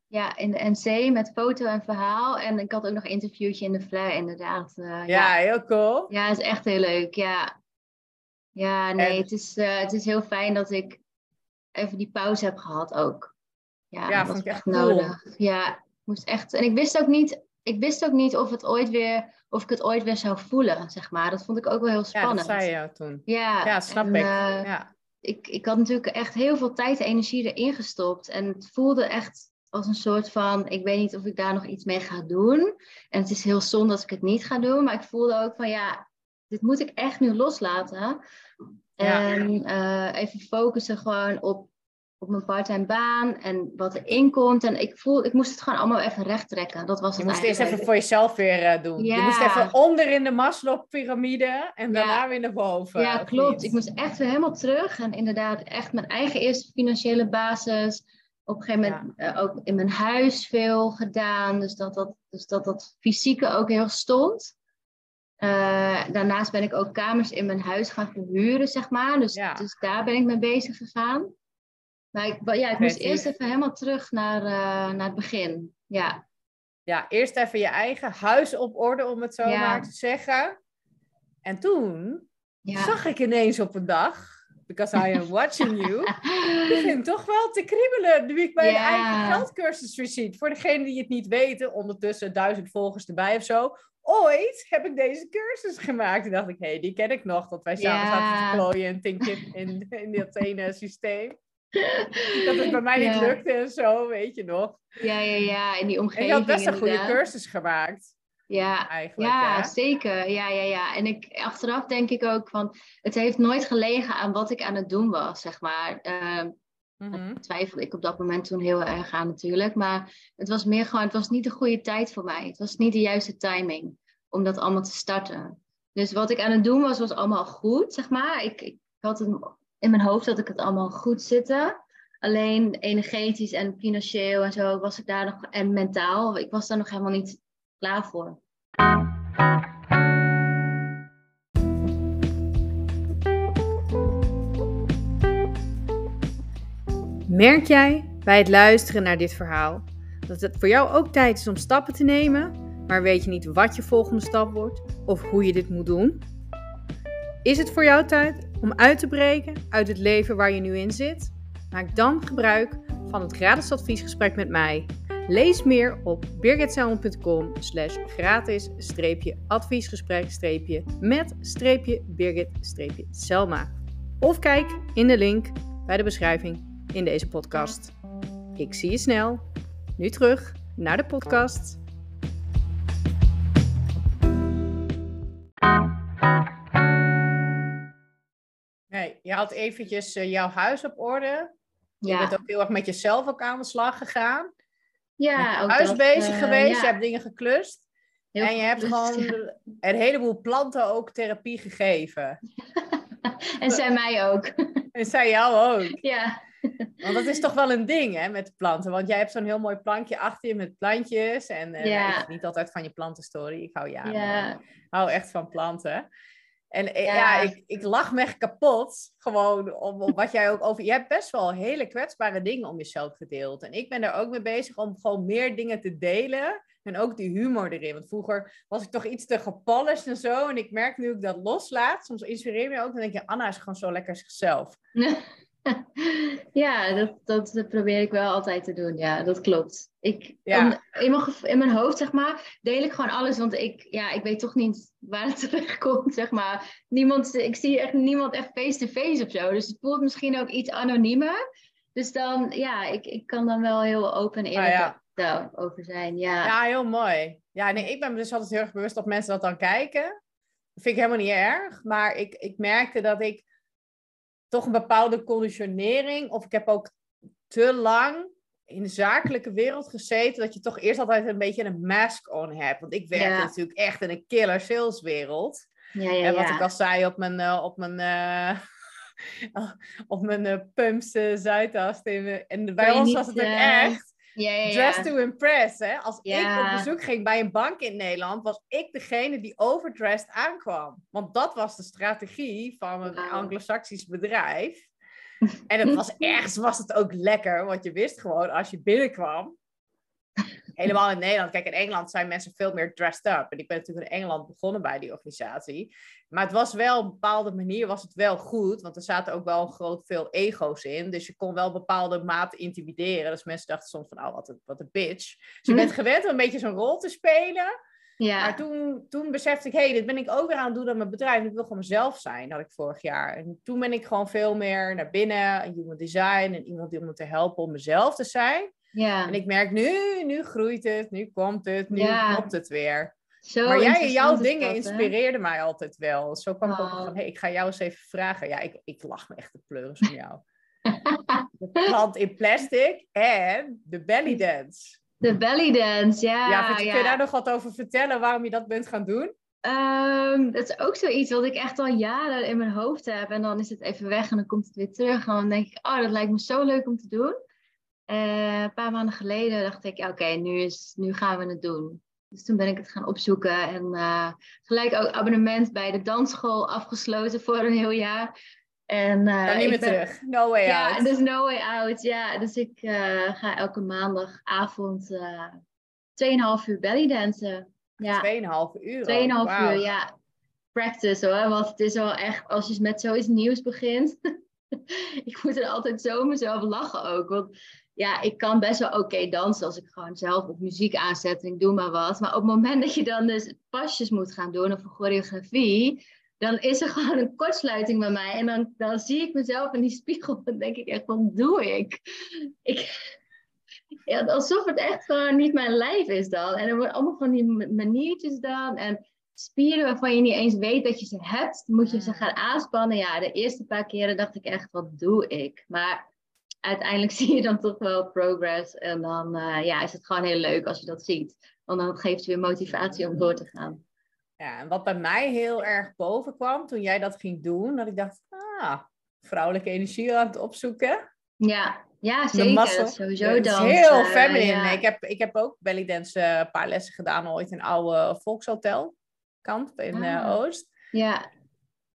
Ja, in de NC met foto en verhaal. En ik had ook nog een interviewtje in de Flair, inderdaad. Eh, Ja, heel cool. Ja, is echt heel leuk. Ja, ja nee, En- het, is, eh, het is heel fijn dat ik even die pauze heb gehad ook. Ja, Ja, dat vond was ik echt cool. nodig. Ja, moest echt. En ik wist ook niet, ik wist ook niet of, het ooit weer, of ik het ooit weer zou voelen, zeg maar. Dat vond ik ook wel heel Ja, spannend. dat zei je toen. Ja, Ja, snap en, ik. eh, ja. ik, ik had natuurlijk echt heel veel tijd en energie erin gestopt. En het voelde echt als een soort van, ik weet niet of ik daar nog iets mee ga doen. En het is heel zonde als ik het niet ga doen. Maar ik voelde ook van, ja, dit moet ik echt nu loslaten. Ja. En eh, even focussen gewoon op, op mijn parttime baan en wat erin komt. En ik voel, ik moest het gewoon allemaal even recht trekken. Dat was Je het moest eerst even voor jezelf weer eh, doen. Je Ja. moest even onder in de Maslow-pyramide en Ja. daarna weer naar boven. Ja, klopt. niet? Ik moest echt weer helemaal terug. En inderdaad, echt mijn eigen eerste financiële basis. Op een gegeven moment eh, ook in mijn huis veel gedaan. Dus dat dat, dus dat, dat fysieke ook heel stond. Eh, daarnaast ben ik ook kamers in mijn huis gaan verhuren, zeg maar. Dus, dus daar ben ik mee bezig gegaan. Maar ik, ja, ik moest eerst even helemaal terug naar, eh, naar het begin. Ja, Ja, eerst even je eigen huis op orde, om het zo Ja. maar te zeggen. En toen ja. zag ik ineens op een dag, because I am watching you, het begint toch wel te kriebelen nu ik mijn Ja. eigen geldcursus weer zie. Voor degenen die het niet weten, ondertussen duizend volgers erbij of zo. Ooit heb ik deze cursus gemaakt. En dacht ik, hé, hey, die ken ik nog. Dat wij samen zaten te klooien en tinken in, in dat ene systeem. Dat het bij mij niet Ja. lukte en zo, weet je nog. ja, ja, ja. In die En omgeving je had best een goede cursus gemaakt, Ja, eigenlijk. Ja, zeker. Ja, ja, ja. En ik, achteraf denk ik ook van, het heeft nooit gelegen aan wat ik aan het doen was, zeg maar. Mhm. twijfelde ik op dat moment toen heel erg aan natuurlijk. Maar het was meer gewoon, het was niet de goede tijd voor mij. Het was niet de juiste timing om dat allemaal te starten. Dus wat ik aan het doen was, was allemaal goed, zeg maar. Ik, ik had het in mijn hoofd dat ik het allemaal goed zitten. Alleen energetisch en financieel en zo was ik daar nog, en mentaal, ik was daar nog helemaal niet klaar voor. Merk jij bij het luisteren naar dit verhaal dat het voor jou ook tijd is om stappen te nemen, maar weet je niet wat je volgende stap wordt of hoe je dit moet doen? Is het voor jou tijd om uit te breken uit het leven waar je nu in zit? Maak dan gebruik van het gratis adviesgesprek met mij. Lees meer op birgitselman.com slash gratis adviesgesprek met Birgit Selma. Of kijk in de link bij de beschrijving in deze podcast. Ik zie je snel. Nu terug naar de podcast. Je had eventjes eh, jouw huis op orde. Je Ja, bent ook heel erg met jezelf ook aan de slag gegaan. ja je ook huis dat, bezig eh, geweest, ja, je hebt dingen geklust. heel en je hebt gewoon de- een heleboel planten ook therapie gegeven. ja. En zij mij ook. En zij jou ook. ja. Want dat is toch wel een ding, hè, met planten. Want jij hebt zo'n heel mooi plankje achter je met plantjes. En eh, Ja. niet altijd van je plantenstory. Ik hou, ja, Ja. ik hou echt van planten. En eh, ja, Ja. ik, ik lach me echt kapot. Gewoon om, om wat jij ook over... Je hebt best wel hele kwetsbare dingen om jezelf gedeeld. En ik ben er ook mee bezig om gewoon meer dingen te delen. En ook die humor erin. Want vroeger was ik toch iets te gepolished en zo. En ik merk nu ik dat loslaat. Soms inspireer me ook. Dan denk je, Anna is gewoon zo lekker zichzelf. ja, dat, dat probeer ik wel altijd te doen. Ja, dat klopt. Ik, Ja. om- in, mijn, in mijn hoofd, zeg maar, deel ik gewoon alles. Want ik, ja, ik weet toch niet waar het terecht komt, zeg maar. Niemand, ik zie echt niemand echt face-to-face of zo. Dus het voelt misschien ook iets anoniemer. Dus dan, ja, ik, ik kan dan wel heel open en eerlijk Ah, ja. zijn. Ja, Ja, heel mooi. Ja, nee, ik ben me dus altijd heel erg bewust dat mensen dat dan kijken. Dat vind ik helemaal niet erg. Maar ik, ik merkte dat ik toch een bepaalde conditionering, of ik heb ook te lang in de zakelijke wereld gezeten, dat je toch eerst altijd een beetje een mask on hebt. Want ik werkte Ja. natuurlijk echt in een killer saleswereld. Ja, ja, En wat ik al zei op mijn, eh, op mijn, eh, op mijn eh, pumps Zuidas. En bij ons was het ook echt Ja, ja, ja. dress to impress. Hè? Als ik op bezoek ging bij een bank in Nederland, was ik degene die overdressed aankwam. Want dat was de strategie van een anglo-saxisch bedrijf. En het was ergens was het ook lekker, want je wist gewoon als je binnenkwam. Helemaal in Nederland. Kijk, in Engeland zijn mensen veel meer dressed up. En ik ben natuurlijk in Engeland begonnen bij die organisatie. Maar het was wel op een bepaalde manier was het wel goed. Want er zaten ook wel groot veel ego's in. Dus je kon wel bepaalde mate intimideren. Dus mensen dachten soms van, oh, wat een, wat een bitch. Dus je bent gewend om een beetje zo'n rol te spelen. Ja. Maar toen, toen besefte ik, hé, hey, dit ben ik ook weer aan het doen aan mijn bedrijf. Ik wil gewoon mezelf zijn, had ik vorig jaar. En toen ben ik gewoon veel meer naar binnen, een human design en iemand die om me te helpen om mezelf te zijn. Ja. En ik merk nu, nu groeit het, nu komt het, nu Ja. klopt het weer. Zo maar jij, jouw dingen dat, inspireerden mij altijd wel. Zo kwam ik ook Wauw. van, hé, hey, ik ga jou eens even vragen. Ja, ik, ik lach me echt de pleuris om jou. de plant in plastic en de belly dance. De belly dance, ja. Ja, vind ja. kun je daar nog wat over vertellen waarom je dat bent gaan doen? Ehm, dat is ook zoiets wat ik echt al jaren in mijn hoofd heb. En dan is het even weg en dan komt het weer terug. En dan denk ik, oh, dat lijkt me zo leuk om te doen. Eh, een paar maanden geleden dacht ik, ja, oké, nu is nu gaan we het doen. Dus toen ben ik het gaan opzoeken. En eh, gelijk ook abonnement bij de dansschool afgesloten voor een heel jaar. En, Kan niet ik meer ben- terug. No way Ja, out. dus no way out. Ja, dus ik ga elke maandagavond eh 2,5 uur belly dansen. Ja. 2,5 uur. 2,5 Wauw. uur, ja. Practice hoor, want het is wel echt, als je met zoiets nieuws begint. ik moet er altijd zo mezelf lachen ook. Want ja, ik kan best wel oké dansen als ik gewoon zelf op muziek aanzet en ik doe maar wat. Maar op het moment dat je dan dus pasjes moet gaan doen of een choreografie, dan is er gewoon een kortsluiting bij mij. En dan, dan zie ik mezelf in die spiegel en denk ik echt, wat doe ik? ik ja, alsof het echt gewoon niet mijn lijf is dan. En er worden allemaal van die ma- maniertjes dan. En spieren waarvan je niet eens weet dat je ze hebt, moet je ze gaan aanspannen. Ja, de eerste paar keren dacht ik echt, wat doe ik? Maar uiteindelijk zie je dan toch wel progress. En dan eh, ja, is het gewoon heel leuk als je dat ziet. Want dan geeft het weer motivatie om door te gaan. Ja, en wat bij mij heel erg boven kwam toen jij dat ging doen, dat ik dacht, ah, vrouwelijke energie aan het opzoeken. Ja, ja zeker. Dat sowieso Het is dan. heel eh, feminine. ja. Ik, heb, ik heb ook bellydance eh, een paar lessen gedaan ooit in een oude volkshotel kamp in Ah. Oost. Ja,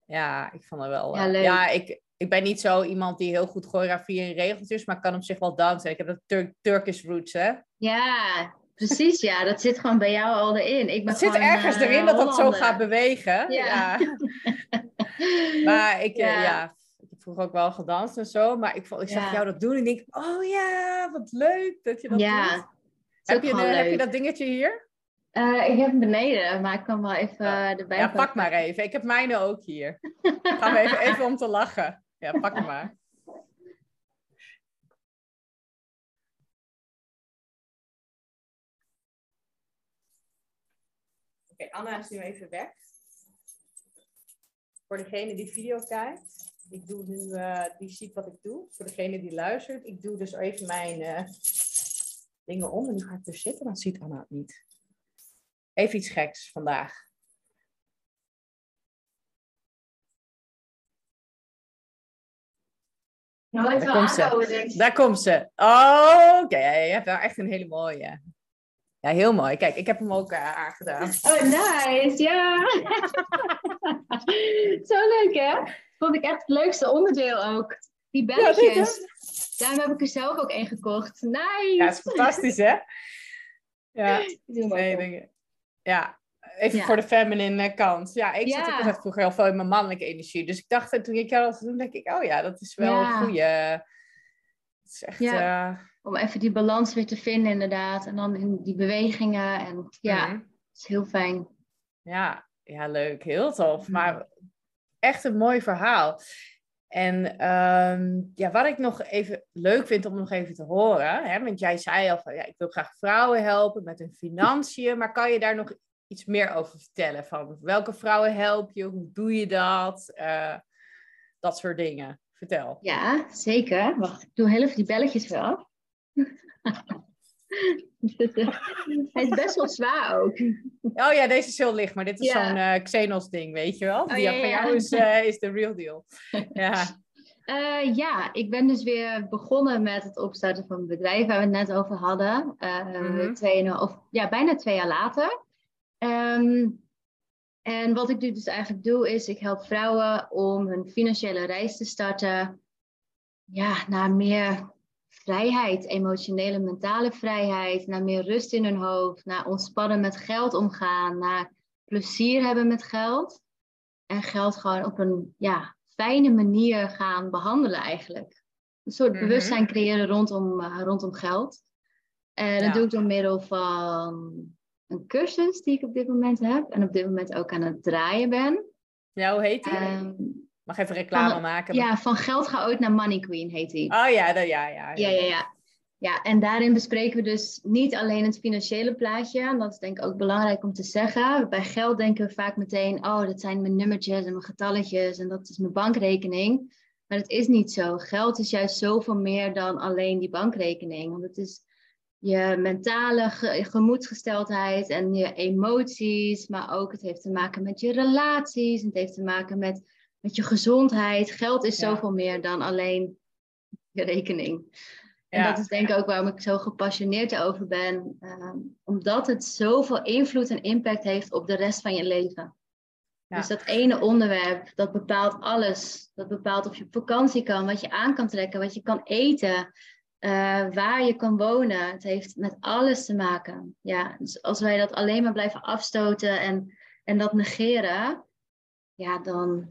Ja, ik vond het wel. Ja, leuk. ja ik, ik ben niet zo iemand die heel goed choreografie en regeltjes, maar kan op zich wel dansen. Ik heb de Tur Turkish roots, hè. ja, precies. Ja, dat zit gewoon bij jou al erin. Ik ben Het zit ergens eh, erin dat dat zo gaat bewegen. Ja. Ja. Maar ik, ja. Ja. ja, ik heb vroeger ook wel gedanst en zo. Maar ik, ik zag Ja. jou dat doen en ik denk, oh ja, wat leuk dat je dat Ja, doet. Heb je, de, heb je dat dingetje hier? Eh, ik heb hem beneden, maar ik kan wel even eh, erbij Ja, pak maar even. Ik heb mijne ook hier. Gaan we even, even om te lachen. Ja, pak hem maar. Oké, Anna is nu even weg. Voor degene die video kijkt, ik doe nu, eh, die ziet wat ik doe. Voor degene die luistert, ik doe dus even mijn eh, dingen om. En nu ga ik dus zitten, dan ziet Anna het niet. Even iets geks vandaag. Nou, Daar komt ze. aanhouden, denk ik. Daar komt ze. Oh, oké. Ja, je hebt wel echt een hele mooie. Ja, heel mooi. Kijk, ik heb hem ook eh, aangedaan. Oh, nice. Ja. Zo leuk, hè? Vond ik echt het leukste onderdeel ook. Die belletjes. dit, Daarom heb ik er zelf ook één gekocht. Nice. Ja, is fantastisch, hè? Ja, nee, op. denk- ja. Even Ja. voor de feminine kant. Ja, ik zat ook altijd vroeger heel veel in mijn mannelijke energie. Dus ik dacht, eh, toen ik jou dat toen denk ik, oh ja, dat is wel een goede. Het is echt, Ja. eh, Om even die balans weer te vinden, inderdaad. En dan in die bewegingen. En ja, mhm. het is heel fijn. Ja, ja, leuk. Heel tof. Mhm. Maar echt een mooi verhaal. En ehm, ja, wat ik nog even leuk vind om nog even te horen. Hè, want jij zei al van ja, ik wil graag vrouwen helpen met hun financiën. Maar kan je daar nog iets meer over vertellen? Van welke vrouwen help je? Hoe doe je dat? Eh, dat soort dingen. Vertel. Ja, zeker. Wacht, ik doe heel even die belletjes wel. Hij is best wel zwaar ook. Oh ja, deze is heel licht, maar dit is Ja. zo'n eh, Xenos ding, weet je wel? Oh, Die ja, van ja. jou is, eh, is de real deal. Ja. Eh, ja, ik ben dus weer begonnen met het opstarten van een bedrijf waar we het net over hadden. Mhm. twee, of, ja, bijna twee jaar later. Ehm, en wat ik nu dus eigenlijk doe, is ik help vrouwen om hun financiële reis te starten. Ja, naar meer vrijheid, emotionele, mentale vrijheid, naar meer rust in hun hoofd, naar ontspannen met geld omgaan, naar plezier hebben met geld. En geld gewoon op een ja, fijne manier gaan behandelen eigenlijk. Een soort Mhm. bewustzijn creëren rondom, eh, rondom geld. En dat Ja. doe ik door middel van een cursus die ik op dit moment heb. En op dit moment ook aan het draaien ben. ja, hoe heet die? Ehm, Mag even reclame van- maken? ja, van geld chaot naar money queen heet die. Oh ja, dat, ja, ja. Ja, ja, ja. Ja, en daarin bespreken we dus niet alleen het financiële plaatje. En dat is denk ik ook belangrijk om te zeggen. Bij geld denken we vaak meteen, oh, dat zijn mijn nummertjes en mijn getalletjes en dat is mijn bankrekening. Maar dat is niet zo. Geld is juist zoveel meer dan alleen die bankrekening. Want het is je mentale ge- gemoedsgesteldheid en je emoties. Maar ook het heeft te maken met je relaties. Het heeft te maken met, met je gezondheid. Geld is Ja. zoveel meer dan alleen je rekening. En Ja. dat is denk ik ook waarom ik zo gepassioneerd over ben. ehm, omdat het zoveel invloed en impact heeft op de rest van je leven. Ja. Dus dat ene onderwerp, dat bepaalt alles. Dat bepaalt of je op vakantie kan, wat je aan kan trekken, wat je kan eten, eh, waar je kan wonen. Het heeft met alles te maken. Ja, dus als wij dat alleen maar blijven afstoten en, en dat negeren, ja dan,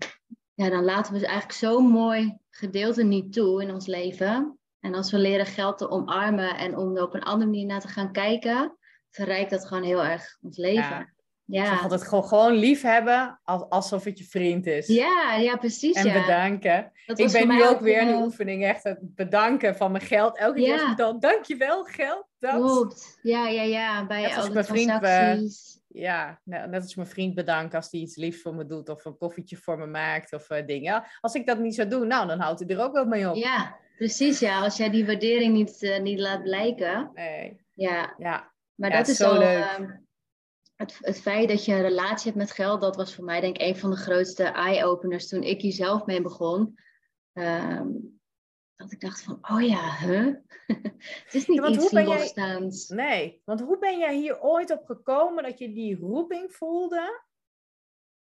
ja, dan laten we eigenlijk zo'n mooi gedeelte niet toe in ons leven. En als we leren geld te omarmen en om er op een andere manier naar te gaan kijken, verrijkt dat gewoon heel erg ons leven. Ik zeg Ja, altijd gewoon, gewoon lief hebben als, alsof het je vriend is. ja, ja, precies. En ja. bedanken. Ik ben nu ook weer in de oefening echt het bedanken van mijn geld. Elke keer Ja. ik dan, dankjewel geld. Dat. Klopt. Ja, ja, ja. Bij Net als mijn vriend, eh. Ja, net als mijn vriend bedanken als hij iets liefs voor me doet. Of een koffietje voor me maakt of eh, dingen. Als ik dat niet zou doen, nou dan houdt hij er ook wel mee op. Ja, precies. Ja, als jij die waardering niet, eh, niet laat blijken. Nee, Ja, ja. maar Ja, dat is zo al. leuk. ehm, het, het feit dat je een relatie hebt met geld, dat was voor mij denk ik een van de grootste eye-openers toen ik hier zelf mee begon. Ehm, dat ik dacht van, oh ja, huh? het is niet Ja, iets hoe ben jij- losstaands. Nee, want hoe ben jij hier ooit op gekomen dat je die roeping voelde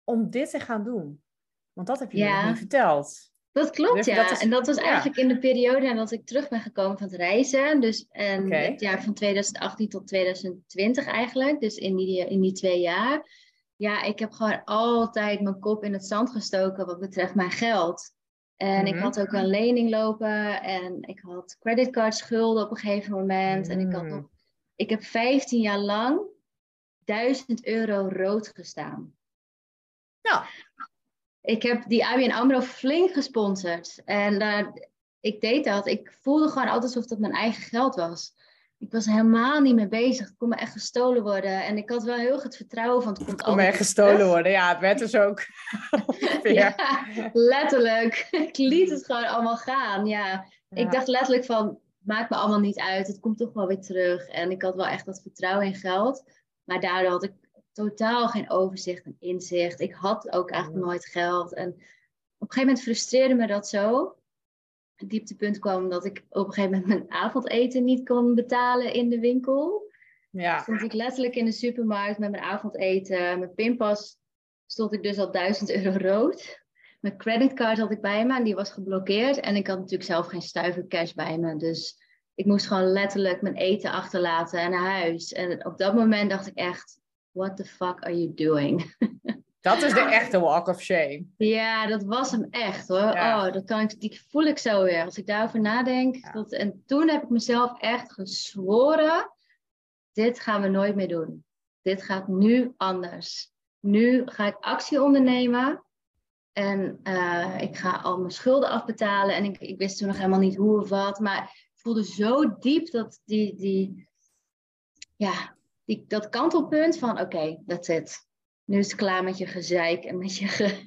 om dit te gaan doen? Want dat heb je Ja. nog niet verteld. Dat klopt, Dus ja. dat is- en dat was ja. eigenlijk in de periode nadat ik terug ben gekomen van het reizen. Dus en het jaar van 2018 tot 2020 eigenlijk. Dus in die, in die twee jaar. Ja, ik heb gewoon altijd mijn kop in het zand gestoken wat betreft mijn geld. En ik Mhm. had ook een lening lopen en ik had creditcardschulden op een gegeven moment. En ik had Mm. nog, ik heb 15 jaar lang 1000 euro rood gestaan. Nou, Ik heb die ABN AMRO flink gesponsord. En daar, ik deed dat. Ik voelde gewoon altijd alsof dat mijn eigen geld was. Ik was helemaal niet mee bezig. Het kon me echt gestolen worden. En ik had wel heel het vertrouwen van het komt kon altijd er gestolen terug. worden. Ja, het werd dus ook. Ja, letterlijk. Ik liet het gewoon allemaal gaan. Ja. Ja. Ik dacht letterlijk van, maakt me allemaal niet uit. Het komt toch wel weer terug. En ik had wel echt dat vertrouwen in geld. Maar daardoor had ik totaal geen overzicht en inzicht. Ik had ook eigenlijk Mm. nooit geld. En op een gegeven moment frustreerde me dat zo. Het dieptepunt kwam dat ik op een gegeven moment mijn avondeten niet kon betalen in de winkel. ja. Stond ik letterlijk in de supermarkt met mijn avondeten. Mijn pinpas stond ik dus al 1000 euro rood. Mijn creditcard had ik bij me en die was geblokkeerd. En ik had natuurlijk zelf geen stuiver cash bij me. Dus ik moest gewoon letterlijk mijn eten achterlaten en naar huis. En op dat moment dacht ik echt, what the fuck are you doing? Dat is de echte walk of shame. Ja, dat was hem echt hoor. Ja. Oh, dat kan ik, die voel ik zo weer. Als ik daarover nadenk. Ja. Dat, en toen heb ik mezelf echt gezworen. Dit gaan we nooit meer doen. Dit gaat nu anders. Nu ga ik actie ondernemen. En eh, ik ga al mijn schulden afbetalen. En ik, ik wist toen nog helemaal niet hoe of wat. Maar ik voelde zo diep dat die, die, ja, die, dat kantelpunt van oké, that's it. Nu is het klaar met je gezeik en met je... Ge...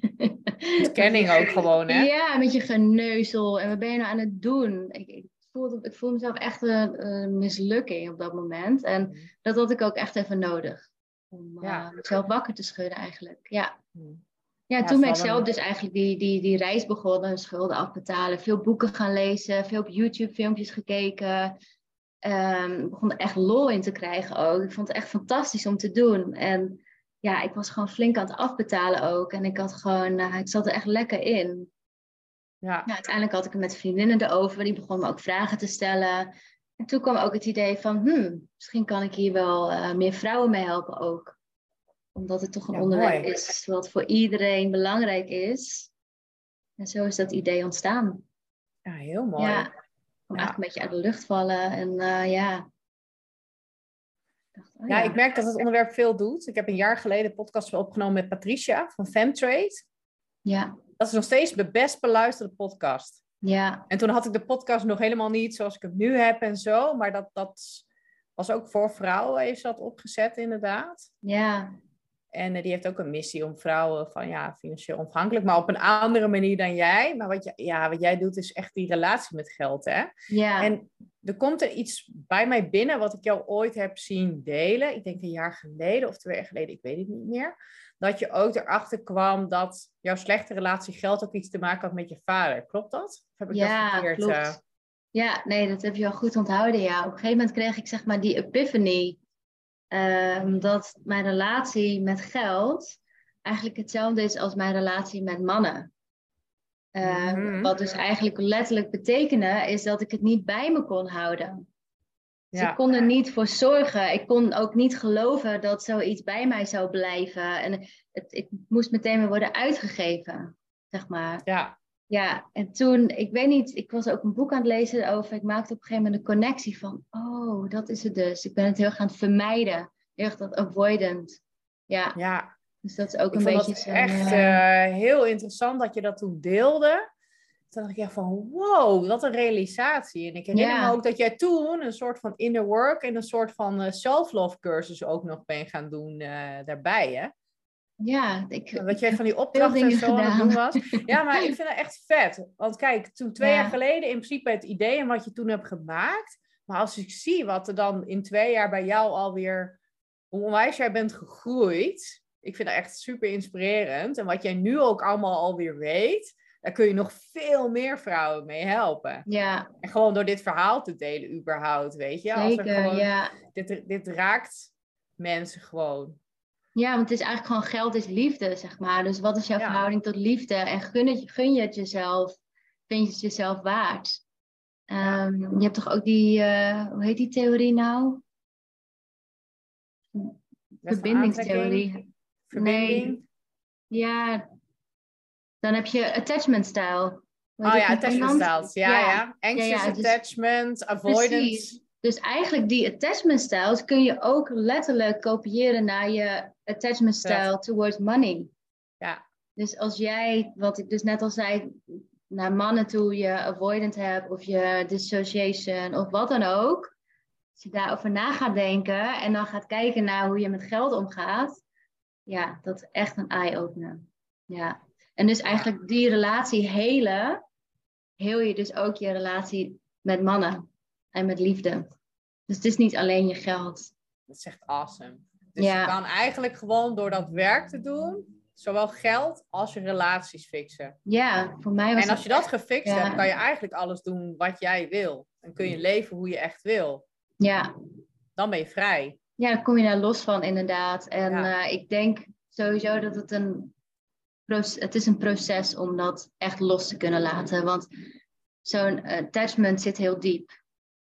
Ontkenning ook gewoon, hè? Ja, met je geneuzel. En wat ben je nou aan het doen? Ik, ik voelde, ik voelde mezelf echt een, een mislukking op dat moment. En Mm. dat had ik ook echt even nodig. Om Ja. eh, mezelf wakker te schudden eigenlijk. Ja. Mm. Ja, Ja, toen ben ik zelf dus eigenlijk die, die, die reis begonnen, schulden afbetalen, veel boeken gaan lezen, veel op YouTube filmpjes gekeken. Ehm begon er echt lol in te krijgen ook. Ik vond het echt fantastisch om te doen. En ja, ik was gewoon flink aan het afbetalen ook. En ik had gewoon, eh, ik zat er echt lekker in. Ja. Uiteindelijk had ik het met vriendinnen erover. Die begonnen me ook vragen te stellen. En toen kwam ook het idee van, hmm, misschien kan ik hier wel eh, meer vrouwen mee helpen ook. Omdat het toch een Ja, onderwerp mooi. is wat voor iedereen belangrijk is. En zo is dat idee ontstaan. ja, heel mooi. Ja, Ja. eigenlijk een beetje uit de lucht vallen. En eh, ja. Dacht, oh Ja, ik merk dat het onderwerp veel doet. Ik heb een jaar geleden een podcast opgenomen met Patricia van Femtrade. ja, Dat is nog steeds de best beluisterde podcast. ja, En toen had ik de podcast nog helemaal niet zoals ik hem nu heb en zo. Maar dat, dat was ook voor vrouwen, heeft ze dat opgezet inderdaad. ja, En eh, die heeft ook een missie om vrouwen van ja, financieel onafhankelijk, maar op een andere manier dan jij. Maar wat, je, ja, wat jij doet is echt die relatie met geld, hè? ja. En er komt er iets bij mij binnen wat ik jou ooit heb zien delen. Ik denk een jaar geleden of twee jaar geleden, ik weet het niet meer. Dat je ook erachter kwam dat jouw slechte relatie geld ook iets te maken had met je vader. Klopt dat? Of heb ik Ja, dat verkeerd? klopt. eh? Ja, nee, dat heb je wel goed onthouden. Ja. Op een gegeven moment kreeg ik zeg maar die epiphany. Ehm, dat mijn relatie met geld eigenlijk hetzelfde is als mijn relatie met mannen. Ehm, Mhm. Wat dus eigenlijk letterlijk betekende, is dat ik het niet bij me kon houden. Dus Ja. ik kon er niet voor zorgen. Ik kon ook niet geloven dat zoiets bij mij zou blijven. En het, het moest meteen weer worden uitgegeven, zeg maar. ja, Ja, en toen, ik weet niet, ik was ook een boek aan het lezen over. Ik maakte op een gegeven moment een connectie van, oh, dat is het dus. Ik ben het heel erg aan het vermijden. Heel erg dat avoidant. Ja, ja. dus dat is ook Ik een beetje het echt eh, eh, heel interessant dat je dat toen deelde. Toen dacht ik echt van, wow, wat een realisatie. En ik herinner Ja. me ook dat jij toen een soort van inner work en een soort van eh, self-love cursus ook nog ben gaan doen daarbij, hè? Ja, ik, Dat jij van die opdrachten en zo aan het doen was. Ja, maar ik vind dat echt vet. Want kijk, toen twee Ja. jaar geleden in principe het idee en wat je toen hebt gemaakt. Maar als ik zie wat er dan in twee jaar bij jou alweer, hoe onwijs jij bent gegroeid. Ik vind dat echt super inspirerend. En wat jij nu ook allemaal alweer weet, daar kun je nog veel meer vrouwen mee helpen. ja, En gewoon door dit verhaal te delen überhaupt, weet je. Als er gewoon, ja. dit, dit raakt mensen gewoon. Ja, want het is eigenlijk gewoon geld is liefde, zeg maar. Dus wat is jouw Ja. verhouding tot liefde? En gun, het, gun je het jezelf? Vind je het jezelf waard? Ehm, je hebt toch ook die, eh, hoe heet die theorie nou? Verbindingstheorie. Verbinding. Ja, dan heb je attachment style. Oh ja, attachment styles. Ja, ja. Anxious Ja, ja, dus- attachment, avoidance. Precies. Dus eigenlijk die attachment styles kun je ook letterlijk kopiëren naar je attachment style towards money. Ja. Dus als jij, wat ik dus net al zei, naar mannen toe je avoidant hebt of je dissociation of wat dan ook. Als je daarover na gaat denken en dan gaat kijken naar hoe je met geld omgaat. Ja, dat is echt een eye-opener. Ja. En dus eigenlijk die relatie helen, heel je dus ook je relatie met mannen en met liefde. Dus het is niet alleen je geld. Dat is echt awesome. Dus Ja. je kan eigenlijk gewoon door dat werk te doen, zowel geld als je relaties fixen. Ja, voor mij was En als je dat gefixt ja. hebt, kan je eigenlijk alles doen wat jij wil. Dan kun je leven hoe je echt wil. Ja, Dan ben je vrij. ja, dan kom je daar los van inderdaad. En Ja. eh, ik denk sowieso dat het een, proces, het is een proces om dat echt los te kunnen laten. Want zo'n attachment zit heel diep.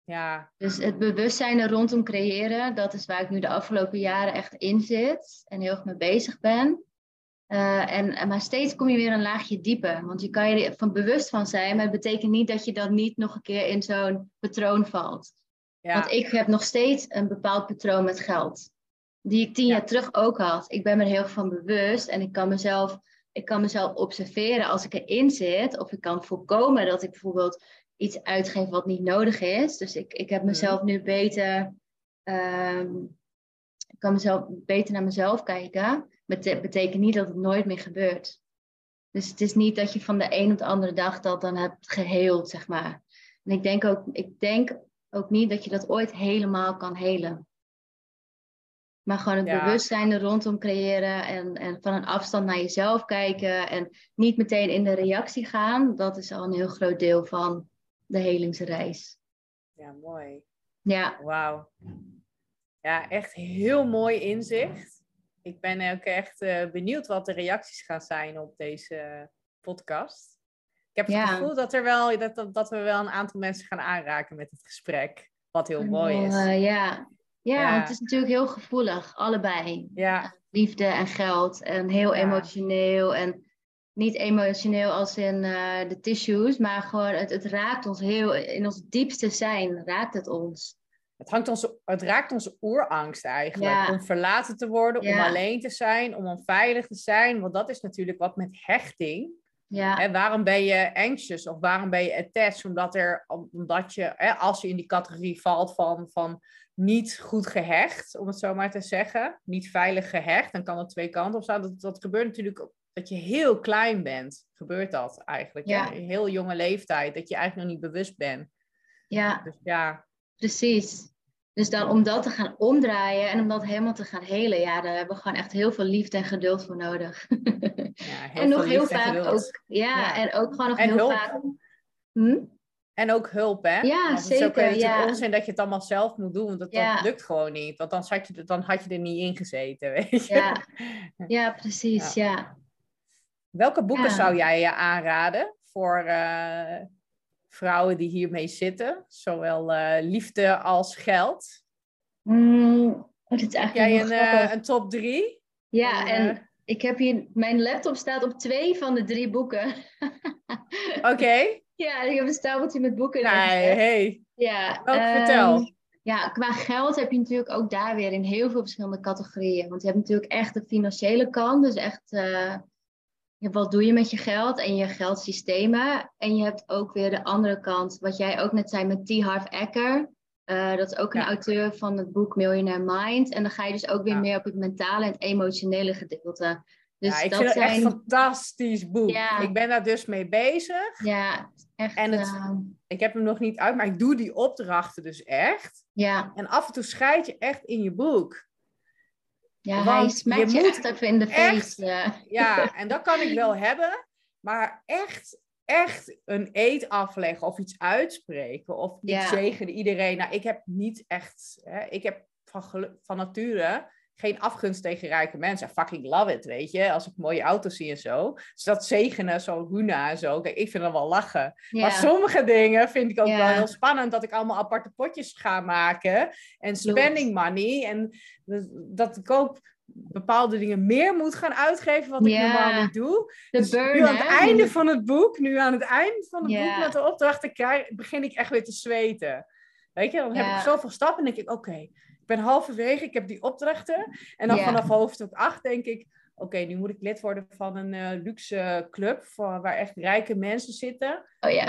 Ja, Dus het bewustzijn er rondom creëren, dat is waar ik nu de afgelopen jaren echt in zit en heel erg mee bezig ben. Eh, en, maar steeds kom je weer een laagje dieper. Want je kan je er van bewust van zijn, maar het betekent niet dat je dan niet nog een keer in zo'n patroon valt. ja. Want ik heb nog steeds een bepaald patroon met geld. Die ik tien Ja. jaar terug ook had. Ik ben me er heel van bewust en ik kan mezelf, ik kan mezelf observeren als ik erin zit. Of ik kan voorkomen dat ik bijvoorbeeld iets uitgeef wat niet nodig is. Dus ik, ik heb mezelf nu beter. ehm, ik kan mezelf beter naar mezelf kijken. Maar dat betekent niet dat het nooit meer gebeurt. Dus het is niet dat je van de een op de andere dag dat dan hebt geheeld, zeg maar. En ik denk ook, ik denk ook niet dat je dat ooit helemaal kan helen. Maar gewoon het Ja. bewustzijn er rondom creëren en, en van een afstand naar jezelf kijken en niet meteen in de reactie gaan, dat is al een heel groot deel van de helingsreis. Ja, mooi. Ja, Wauw. Ja, echt heel mooi inzicht. Ik ben ook echt eh, benieuwd wat de reacties gaan zijn op deze podcast. Ik heb het Ja. gevoel dat, er wel, dat, dat, we wel een aantal mensen gaan aanraken met het gesprek. Wat heel mooi is. Ja. Ja, het is natuurlijk heel gevoelig, allebei. Ja, Liefde en geld en heel Ja. emotioneel en niet emotioneel als in eh, de tissues, maar gewoon het, het raakt ons heel, in ons diepste zijn raakt het ons. het, hangt ons, het raakt onze oerangst eigenlijk. Ja. Om verlaten te worden, om alleen te zijn, om onveilig te zijn. Want dat is natuurlijk wat met hechting. Ja, Hè, waarom ben je anxious of waarom ben je attached? Omdat, er, omdat je, hè, als je in die categorie valt van, van niet goed gehecht, om het zo maar te zeggen, niet veilig gehecht, dan kan het twee kanten op staan. Dat, dat gebeurt natuurlijk ook dat je heel klein bent. Gebeurt dat eigenlijk? Ja. In heel jonge leeftijd, dat je eigenlijk nog niet bewust bent. ja, Dus ja, precies. Dus dan om dat te gaan omdraaien en om dat helemaal te gaan helen, ja, daar hebben we gewoon echt heel veel liefde en geduld voor nodig. ja heel en nog heel en vaak geduld. ook, ja, Ja. en ook gewoon nog En heel hulp. vaak. Hm? En ook hulp, hè? Ja, Want het is ook zeker, ja. onzin dat je het allemaal zelf moet doen, want dat, Ja. dat lukt gewoon niet. Want dan had, je, dan had je er niet in gezeten, weet je? Ja. Ja, precies, ja. Welke boeken Ja. zou jij je aanraden voor eh, vrouwen die hiermee zitten? Zowel eh, liefde als geld. Mm, dit is eigenlijk jij een, eh, een top drie? Ja, en ik heb hier, mijn laptop staat op twee van de drie boeken. Oké. ja, ik heb een stapeltje met boeken. Nee, hey. Ja, Welke ehm, vertel? Ja, qua geld heb je natuurlijk ook daar weer in heel veel verschillende categorieën. Want je hebt natuurlijk echt de financiële kant. Dus echt, wat doe je met je geld en je geldsystemen. En je hebt ook weer de andere kant, wat jij ook net zei met T. Harv Eker. Eh, dat is ook een Ja. auteur van het boek Millionaire Mind. En dan ga je dus ook weer Ja. meer op het mentale en het emotionele gedeelte. Dus ja, ik dat vind het echt een fantastisch boek. Ja. Ik ben daar dus mee bezig. ja, echt, En het- eh, Ik heb hem nog niet uit, maar ik doe die opdrachten dus echt. ja, En af en toe scheid je echt in je boek. Ja hij Want smijt je je, moet echt even in de face. Ja. Ja, en dat kan ik wel hebben. Maar echt, echt een eed afleggen of iets uitspreken of iets Ja. zegenen iedereen. Nou, ik heb niet echt... Hè, ik heb van, van nature geen afgunst tegen rijke mensen. I fucking love it, weet je. Als ik mooie auto's zie en zo. Dus dat zegenen, zo Huna en zo. Kijk, ik vind dat wel lachen. Maar sommige dingen vind ik ook wel heel spannend. Dat ik allemaal aparte potjes ga maken. En spending money. En dat- ik ook bepaalde dingen meer moet gaan uitgeven. Wat ik normaal niet doe. Dus burn, nu aan het hè? einde van het boek. Nu aan het einde van het boek met de opdrachten begin ik echt weer te zweten. Weet je, dan heb ik zoveel stappen. En denk ik, oké, ik ben halverwege. Ik heb die opdrachten. En dan vanaf hoofdstuk 8 denk ik... Oké, nu moet ik lid worden van een eh, luxe club. Van, waar echt rijke mensen zitten. Oh ja.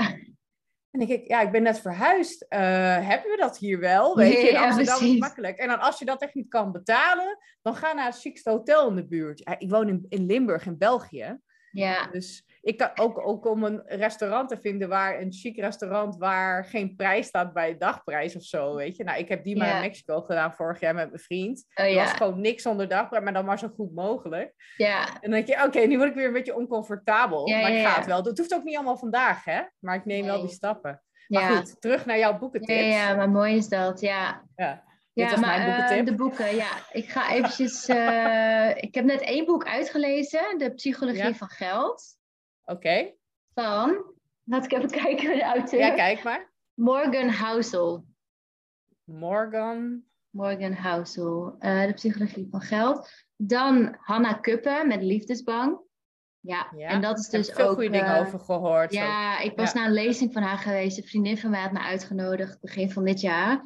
En denk ik, ja, ik ben net verhuisd. Eh, hebben we dat hier wel? Weet je, in Ja, Amsterdam is het makkelijk. En dan als je dat echt niet kan betalen, dan ga naar het chicste hotel in de buurt. Ik woon in, in Limburg, in België. Ja. Dus ik kan ook, ook om een restaurant te vinden waar een chic restaurant waar geen prijs staat bij dagprijs of zo, weet je. Nou, ik heb die maar in Mexico gedaan vorig jaar met mijn vriend. Oh Er was gewoon niks zonder dagprijs, maar dan maar zo goed mogelijk. Ja. En dan denk je, oké, nu word ik weer een beetje oncomfortabel. Maar ik ga het wel. Het hoeft ook niet allemaal vandaag, hè. Maar ik neem wel die stappen. Maar Ja. goed, terug naar jouw boekentips. ja, ja, maar mooi is dat, ja. Ja. Dit was maar mijn eh, boekentip. de boeken, ja. Ik ga eventjes... eh, ik heb net één boek uitgelezen. De Psychologie Ja. van Geld. Oké. Van... Laat ik even kijken naar de auteur. Ja, kijk maar. Morgan Housel. Morgan. Morgan Housel. eh, de Psychologie van Geld. Dan Hannah Kuppen met Liefdesbang. Ja, Ja, en dat is Ik heb dus veel ook... goede dingen eh, over gehoord. Ja, ik was Ja. naar een lezing van haar geweest. Een vriendin van mij had me uitgenodigd begin van dit jaar.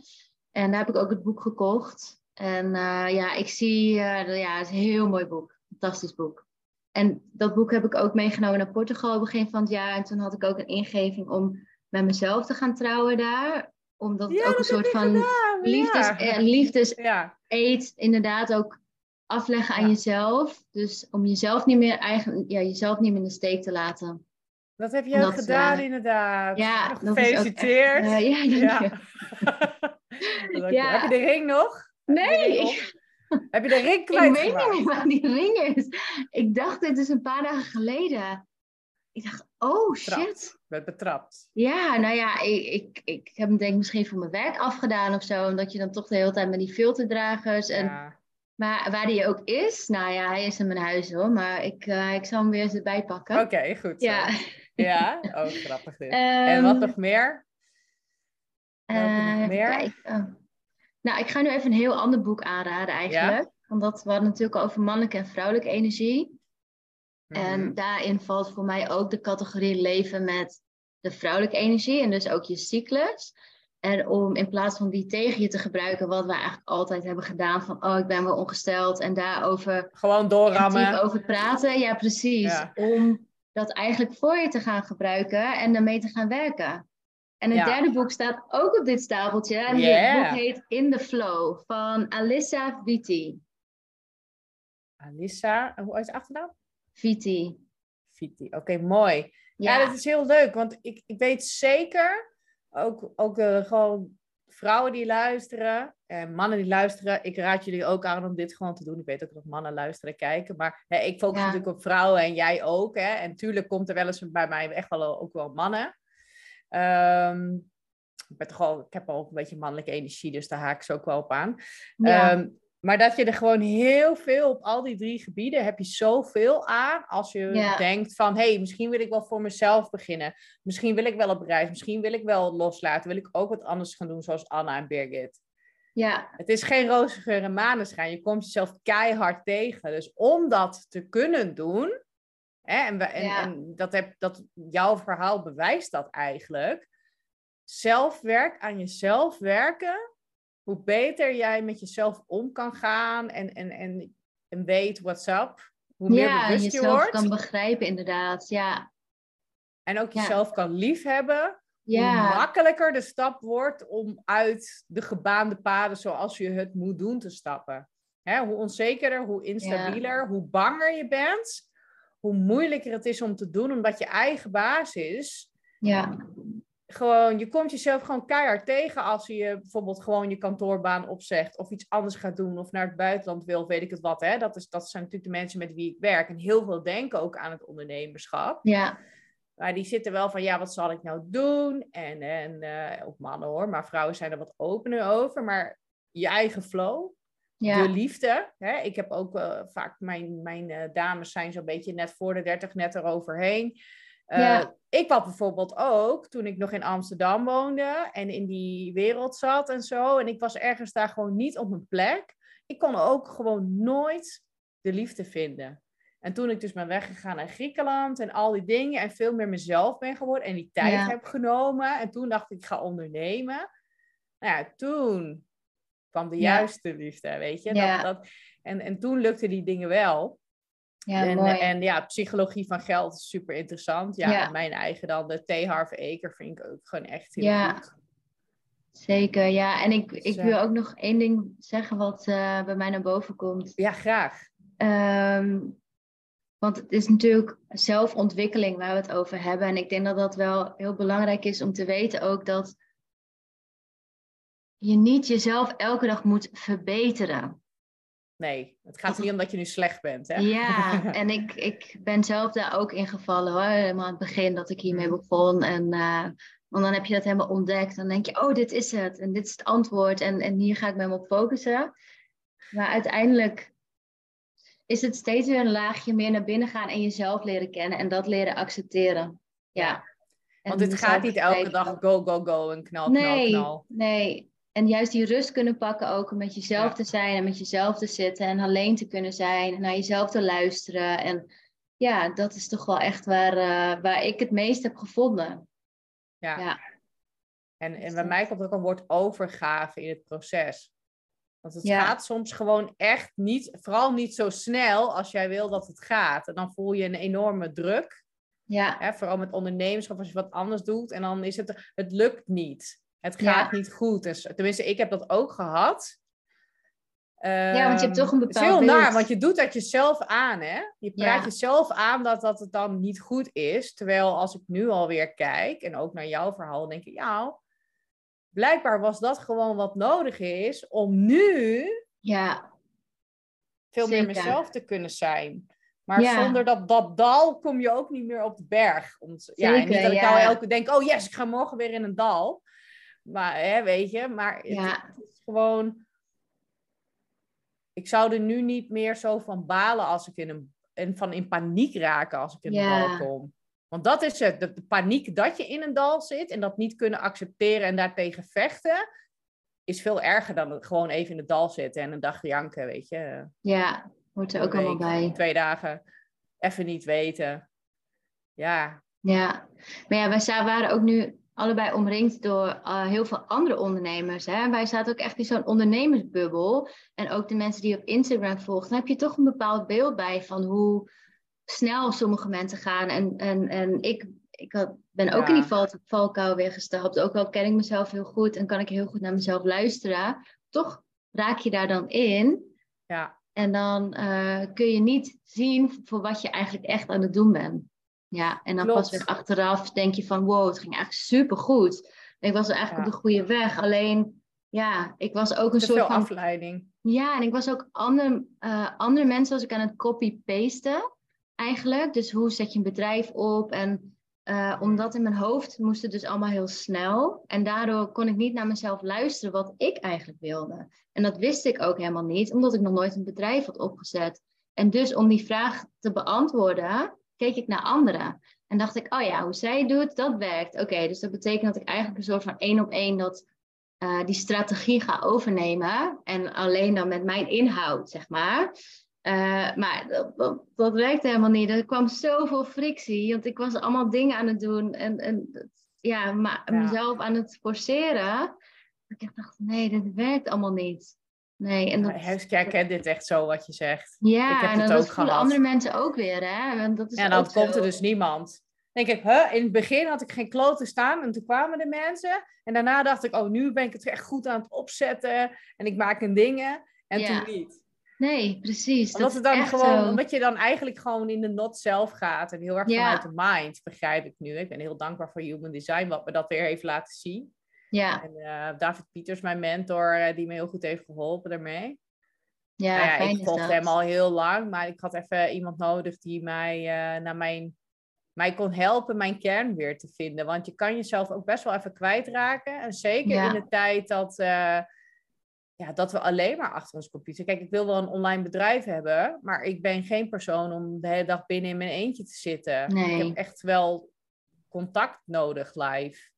En daar heb ik ook het boek gekocht. En eh, ja, ik zie, de- ja, het is een heel mooi boek. Fantastisch boek. En dat boek heb ik ook meegenomen naar Portugal begin van het jaar. En toen had ik ook een ingeving om met mezelf te gaan trouwen daar. Omdat het ook een soort van gedaan, liefdes, ja. eh, liefdes Ja, eet inderdaad ook afleggen aan jezelf. Dus om jezelf niet meer eigen, ja, jezelf niet meer in de steek te laten. Dat heb je ook gedaan, eh, inderdaad. ja, ook echt, Gefeliciteerd. eh, ja, dank je. Ja. Heb je de ring nog? Nee, Heb je de ring ik weet niet waar die ring is. Ik dacht, dit is een paar dagen geleden. Ik dacht, oh shit. Betrapt. werd betrapt. Ja, nou ja, ik, ik, ik heb hem denk ik misschien voor mijn werk afgedaan of zo. Omdat je dan toch de hele tijd met die filterdragers. En, Ja. Maar waar die ook is, nou ja, hij is in mijn huis hoor. Maar ik, eh, ik zal hem weer eens erbij pakken. Oké, goed. zo. Ja. Ja? Oh, grappig dit. en wat Ehm, nog meer? Nog Eh, meer? Nou, ik ga nu even een heel ander boek aanraden eigenlijk. Want dat we hadden natuurlijk al over mannelijke en vrouwelijke energie. Mhm. En daarin valt voor mij ook de categorie leven met de vrouwelijke energie. En dus ook je cyclus. En om in plaats van die tegen je te gebruiken, wat we eigenlijk altijd hebben gedaan. Van, oh, ik ben wel ongesteld. En daarover Gewoon doorrammen. over praten. Ja, precies. Ja. Om dat eigenlijk voor je te gaan gebruiken en daarmee te gaan werken. En het Ja. derde boek staat ook op dit stapeltje. En Yeah. dit boek heet In the Flow van Alyssa Viti. Alissa, hoe is je achternaam? Viti. Viti. Oké, mooi. Ja. Ja, dat is heel leuk, want ik, ik weet zeker, ook, ook eh, gewoon vrouwen die luisteren en mannen die luisteren. Ik raad jullie ook aan om dit gewoon te doen. Ik weet ook dat mannen luisteren en kijken, maar hè, ik focus Ja. natuurlijk op vrouwen en jij ook. Hè? En tuurlijk komt er wel eens bij mij echt wel ook wel mannen. Ehm, ik, ben toch al, ik heb al een beetje mannelijke energie, dus daar haak ik ze ook wel op aan. ja. Ehm, maar dat je er gewoon heel veel op al die drie gebieden heb je zoveel aan. Als je Ja. denkt van, hé, hey, misschien wil ik wel voor mezelf beginnen. Misschien wil ik wel op reis. Misschien wil ik wel loslaten. Wil ik ook wat anders gaan doen, zoals Anna en Birgit. ja, Het is geen roze geur en maneschijn. Je komt jezelf keihard tegen. Dus om dat te kunnen doen, hè, en, we, en, Ja. en dat, heb, dat jouw verhaal bewijst dat eigenlijk. Zelfwerk, aan jezelf werken, hoe beter jij met jezelf om kan gaan en, en, en, en weet what's up, hoe meer ja, bewust je jezelf wordt. kan begrijpen inderdaad. Ja, En ook Ja. jezelf kan liefhebben. Hoe ja, makkelijker de stap wordt om uit de gebaande paden zoals je het moet doen te stappen. Hè, hoe onzekerder, hoe instabieler, hoe banger je bent, hoe moeilijker het is om te doen, omdat je eigen baas is. ja, Gewoon, je komt jezelf gewoon keihard tegen als je bijvoorbeeld gewoon je kantoorbaan opzegt of iets anders gaat doen of naar het buitenland wil, weet ik het wat. Hè? Dat, is, dat zijn natuurlijk de mensen met wie ik werk. En heel veel denken ook aan het ondernemerschap. ja, Maar die zitten wel van, ja, wat zal ik nou doen? En, en eh, ook mannen hoor, maar vrouwen zijn er wat opener over. Maar je eigen flow, de ja, liefde. Hè? Ik heb ook eh, vaak, mijn, mijn eh, dames zijn zo'n beetje net voor de 30 net eroverheen. Eh, Ja. Ik had bijvoorbeeld ook, toen ik nog in Amsterdam woonde en in die wereld zat en zo. En ik was ergens daar gewoon niet op mijn plek. Ik kon ook gewoon nooit de liefde vinden. En toen ik dus ben weggegaan naar Griekenland en al die dingen en veel meer mezelf ben geworden en die tijd Ja. heb genomen. En toen dacht ik, ik ga ondernemen. Nou ja, toen kwam de Ja. juiste liefde, weet je. Ja. Dat, dat, en, en toen lukten die dingen wel. ja, en, mooi. en ja, psychologie van geld is super interessant. Ja, mijn eigen dan, de T. Harv Eker, vind ik ook gewoon echt heel Ja. goed. Zeker, ja. En ik, ik Zo. wil ook nog één ding zeggen wat eh, bij mij naar boven komt. Ja, graag. Ehm, want het is natuurlijk zelfontwikkeling waar we het over hebben. En ik denk dat dat wel heel belangrijk is om te weten ook dat je niet jezelf elke dag moet verbeteren. Nee, het gaat Dat- niet omdat je nu slecht bent, hè? Ja, en ik, ik ben zelf daar ook in gevallen hoor. Helemaal aan het begin dat ik hiermee begon. En eh, want dan heb je dat helemaal ontdekt. Dan denk je, oh, dit is het. En dit is het antwoord. En, en hier ga ik me op focussen. Maar uiteindelijk is het steeds weer een laagje meer naar binnen gaan en jezelf leren kennen. En dat leren accepteren. Ja. Want het gaat niet elke dag go, go, go en knal, Nee, knal, knal. nee. En juist die rust kunnen pakken ook om met jezelf Ja. te zijn en met jezelf te zitten en alleen te kunnen zijn en naar jezelf te luisteren. En ja, dat is toch wel echt waar, eh, waar ik het meest heb gevonden. Ja. Ja. En, en Dus bij mij komt ook een woord overgave in het proces. Want het Ja. gaat soms gewoon echt niet, vooral niet zo snel als jij wil dat het gaat. En dan voel je een enorme druk. Ja, Hè, vooral met ondernemerschap, als je wat anders doet. En dan is het, het lukt niet. Het Ja. gaat niet goed. Dus, tenminste, ik heb dat ook gehad. ja, want je hebt toch een Het is bepaald heel naar, want je doet dat jezelf aan, hè? Je praat Ja. jezelf aan dat, dat het dan niet goed is. Terwijl als ik nu alweer kijk, en ook naar jouw verhaal, denk ik, ja, blijkbaar was dat gewoon wat nodig is om nu Ja, veel meer mezelf te kunnen zijn. Maar Ja. zonder dat, dat dal kom je ook niet meer op de berg. Om ja, en niet dat ik nou elke denk, oh yes, ik ga morgen weer in een dal. Maar hè, weet je, maar het, Ja. het is gewoon... Ik zou er nu niet meer zo van balen als ik in een... En van in paniek raken als ik in Ja. een dal kom. Want dat is het, de, de paniek dat je in een dal zit en dat niet kunnen accepteren en daartegen vechten, is veel erger dan gewoon even in het dal zitten en een dag janken, weet je. ja, hoort er ook allemaal bij. Twee dagen. Even niet weten. Ja. Ja, maar ja, sta- waren ook nu allebei omringd door eh, heel veel andere ondernemers. Hè? Wij zaten ook echt in zo'n ondernemersbubbel. En ook de mensen die je op Instagram volgen, dan heb je toch een bepaald beeld bij van hoe snel sommige mensen gaan. En, en, en ik, ik had, ben ook in die val, valkuil weer gestapt. Ook al ken ik mezelf heel goed en kan ik heel goed naar mezelf luisteren. Toch raak je daar dan in. Ja. En dan eh, kun je niet zien voor wat je eigenlijk echt aan het doen bent. Ja, en dan Klopt. pas weer achteraf denk je van wow, het ging eigenlijk supergoed. Ik was eigenlijk Ja. op de goede weg. Alleen, ja, ik was ook een Te soort veel van... afleiding. Ja, en ik was ook andere, eh, andere mensen was ik aan het copy-pasten eigenlijk. Dus hoe zet je een bedrijf op? En eh, omdat in mijn hoofd moest het dus allemaal heel snel. En daardoor kon ik niet naar mezelf luisteren wat ik eigenlijk wilde. En dat wist ik ook helemaal niet, omdat ik nog nooit een bedrijf had opgezet. En dus om die vraag te beantwoorden, keek ik naar anderen. En dacht ik, oh ja, hoe zij het doet, dat werkt. Oké, dus dat betekent dat ik eigenlijk een soort van één op één dat eh, die strategie ga overnemen. En alleen dan met mijn inhoud, zeg maar. Eh, maar dat, dat, dat werkte helemaal niet. Er kwam zoveel frictie. Want ik was allemaal dingen aan het doen. En, en ja, maar Ja. mezelf aan het forceren. Dat ik dacht, nee, dit werkt allemaal niet. Nee, en dat, Ja, ik dit echt zo wat je zegt. ja, ik heb en het dan, ook dat voelen gehad. andere mensen ook weer, hè? Want dat is Ja, dan komt zo. er dus niemand. Dan denk ik, huh? in het begin had ik geen kloten staan en toen kwamen de mensen. En daarna dacht ik, oh, nu ben ik het echt goed aan het opzetten en ik maak een dingen. En Ja. toen niet. Nee, precies. Omdat, dat het dan gewoon, zo. omdat je dan eigenlijk gewoon in de not zelf gaat. En heel erg Ja. vanuit de mind, begrijp ik nu. Ik ben heel dankbaar voor Human Design, wat me dat weer heeft laten zien. Ja, En eh, David Pieters, mijn mentor, eh, die me heel goed heeft geholpen daarmee. ja, nou ja, ik volgde hem al heel lang, maar ik had even iemand nodig die mij, eh, naar mijn, mij kon helpen mijn kern weer te vinden. Want je kan jezelf ook best wel even kwijtraken. En zeker Ja. in de tijd dat, ja, dat we alleen maar achter ons computer... Kijk, ik wil wel een online bedrijf hebben, maar ik ben geen persoon om de hele dag binnen in mijn eentje te zitten. Nee. Ik heb echt wel contact nodig live.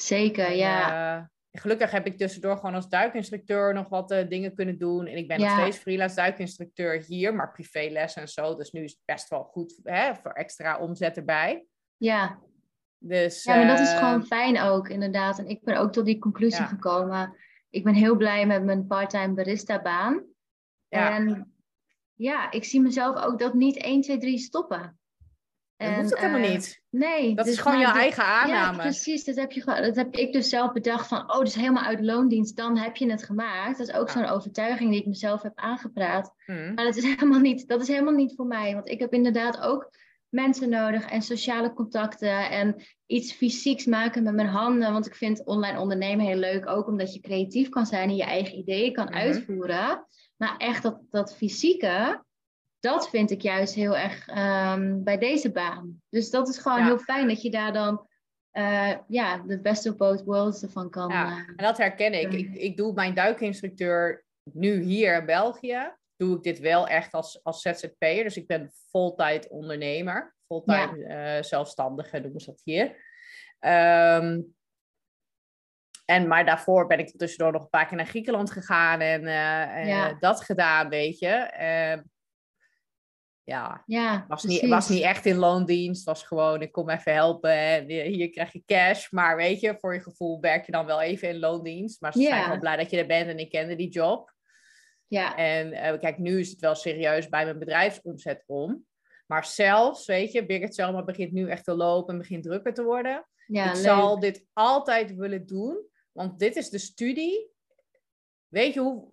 Zeker, En, ja. eh, gelukkig heb ik tussendoor gewoon als duikinstructeur nog wat eh, dingen kunnen doen. En ik ben nog steeds freelance duikinstructeur hier, maar privélessen en zo. Dus nu is het best wel goed hè, voor extra omzet erbij. ja. Dus, Ja, maar dat is eh, gewoon fijn ook, inderdaad. En ik ben ook tot die conclusie Ja. gekomen. Ik ben heel blij met mijn parttime barista-baan. Ja. En ja, ik zie mezelf ook dat niet 1, 2, 3 stoppen. Dat En, hoeft ook helemaal eh, niet. Nee. Dat dus is gewoon maar je dit- eigen Ja, aanname. precies. Dat heb, je, dat heb ik dus zelf bedacht van, oh, dus helemaal uit loondienst, dan heb je het gemaakt. Dat is ook Ja. zo'n overtuiging die ik mezelf heb aangepraat. Hm. Maar dat is, helemaal niet, dat is helemaal niet voor mij. Want ik heb inderdaad ook mensen nodig en sociale contacten en iets fysieks maken met mijn handen. Want ik vind online ondernemen heel leuk, ook omdat je creatief kan zijn en je eigen ideeën kan Mhm. uitvoeren. Maar echt dat, dat fysieke, dat vind ik juist heel erg ehm, bij deze baan. Dus dat is gewoon Ja. heel fijn dat je daar dan eh, ja, de best of both worlds ervan kan. Ja, eh, En dat herken ik. ik. Ik doe mijn duikinstructeur nu hier in België. Doe ik dit wel echt als, als ZZP'er. Dus ik ben voltijd ondernemer. Fulltime eh, zelfstandige noemen ze dat hier. Ehm, en maar daarvoor ben ik tussendoor nog een paar keer naar Griekenland gegaan en Ja. dat gedaan, weet je. Ja, ja, was niet, was niet echt in loondienst. Was gewoon, ik kom even helpen en hier krijg je cash. Maar weet je, voor je gevoel werk je dan wel even in loondienst. Maar ze Ja. zijn wel blij dat je er bent en ik kende die job. Ja, En eh, kijk, nu is het wel serieus bij mijn bedrijfsomzet om. Maar zelfs, weet je, Birgit Selma begint nu echt te lopen en begint drukker te worden. ja ik leuk. zal dit altijd willen doen, want dit is de studie. Weet je hoe,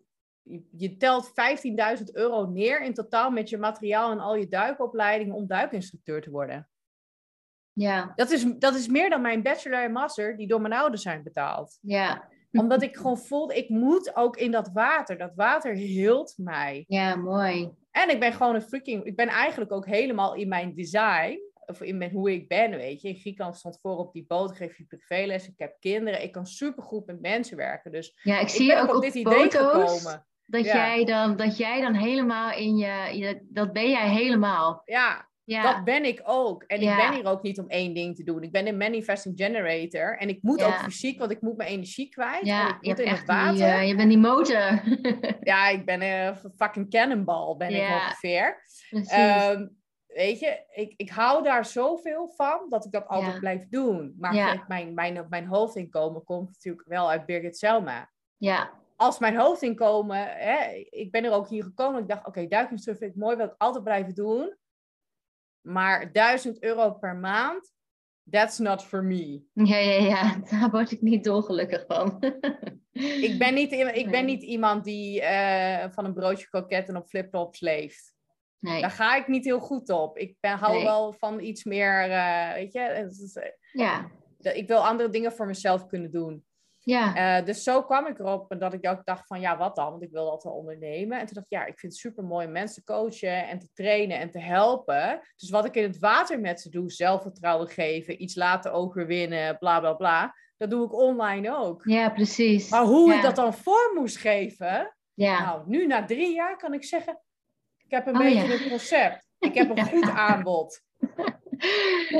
je, telt 15.000 euro neer in totaal met je materiaal en al je duikopleidingen om duikinstructeur te worden. Ja, Dat is, dat is meer dan mijn bachelor en master die door mijn ouders zijn betaald. ja, Omdat ik gewoon voelde, ik moet ook in dat water. Dat water hield mij. ja, mooi. En ik ben gewoon een freaking, ik ben eigenlijk ook helemaal in mijn design, of in mijn, hoe ik ben, weet je. In Griekenland stond voor op die boot, geef je privéles, ik heb kinderen, ik kan supergoed met mensen werken. Dus Ja, ik ik zie ben je ook op op dit idee foto's gekomen. Dat, Ja. jij dan, dat jij dan helemaal in je, je... Dat ben jij helemaal. Ja, Ja, dat ben ik ook. En Ja. ik ben hier ook niet om één ding te doen. Ik ben een manifesting generator. En ik moet Ja. ook fysiek, want ik moet mijn energie kwijt. en ja ik je, moet in het water. die, eh, je bent die motor. Ja, ik ben een fucking cannonball, ben ik ongeveer. Ehm, weet je, ik, ik hou daar zoveel van dat ik dat altijd blijf doen. Maar mijn, mijn, mijn hoofdinkomen komt natuurlijk wel uit Birgit Selma. ja, Als mijn hoofdinkomen, hè, ik ben er ook hier gekomen. Ik dacht, oké, okay, vind ik mooi, wil ik altijd blijven doen. Maar 1000 euro per maand, that's not for me. ja, ja, ja, daar word ik niet dolgelukkig van. Ik ben niet, ik ben niet iemand die eh, van een broodje kroketten op flipflops leeft. Nee, Daar ga ik niet heel goed op. Ik ben, hou Nee. wel van iets meer, eh, weet je, eh, ja, ik wil andere dingen voor mezelf kunnen doen. Ja, Eh, dus zo kwam ik erop dat ik ook dacht van, ja, wat dan? Want ik wilde altijd wel ondernemen. En toen dacht ik, ja, ik vind het super mooi mensen coachen en te trainen en te helpen. Dus wat ik in het water met ze doe, zelfvertrouwen geven, iets laten overwinnen, bla bla bla. Dat doe ik online ook. ja, precies. Maar hoe ja. ik dat dan vorm moest geven, Ja, nou, nu na drie jaar kan ik zeggen, ik heb een Oh, beetje ja. een concept. Ik heb een goed aanbod.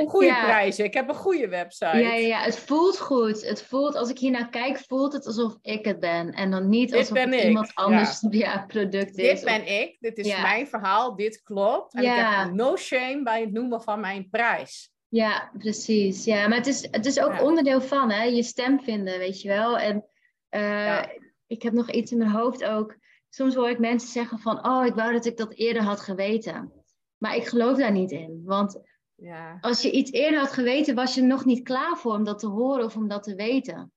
Goede Ja. prijzen. Ik heb een goede website. Ja, ja, ja, het voelt goed. Het voelt, als ik hier naar kijk, voelt het alsof ik het ben. En dan niet Dit alsof het ik, iemand anders ja. product is. Dit ben ik, dit is mijn verhaal, dit klopt. En ik heb no shame bij het noemen van mijn prijs. Ja, precies. Ja, maar het is, het is ook onderdeel van, hè? Je stem vinden, weet je wel. En eh, ik heb nog iets in mijn hoofd ook. Soms hoor ik mensen zeggen van, oh, ik wou dat ik dat eerder had geweten. Maar ik geloof daar niet in. Want Ja, als je iets eerder had geweten, was je nog niet klaar voor om dat te horen of om dat te weten.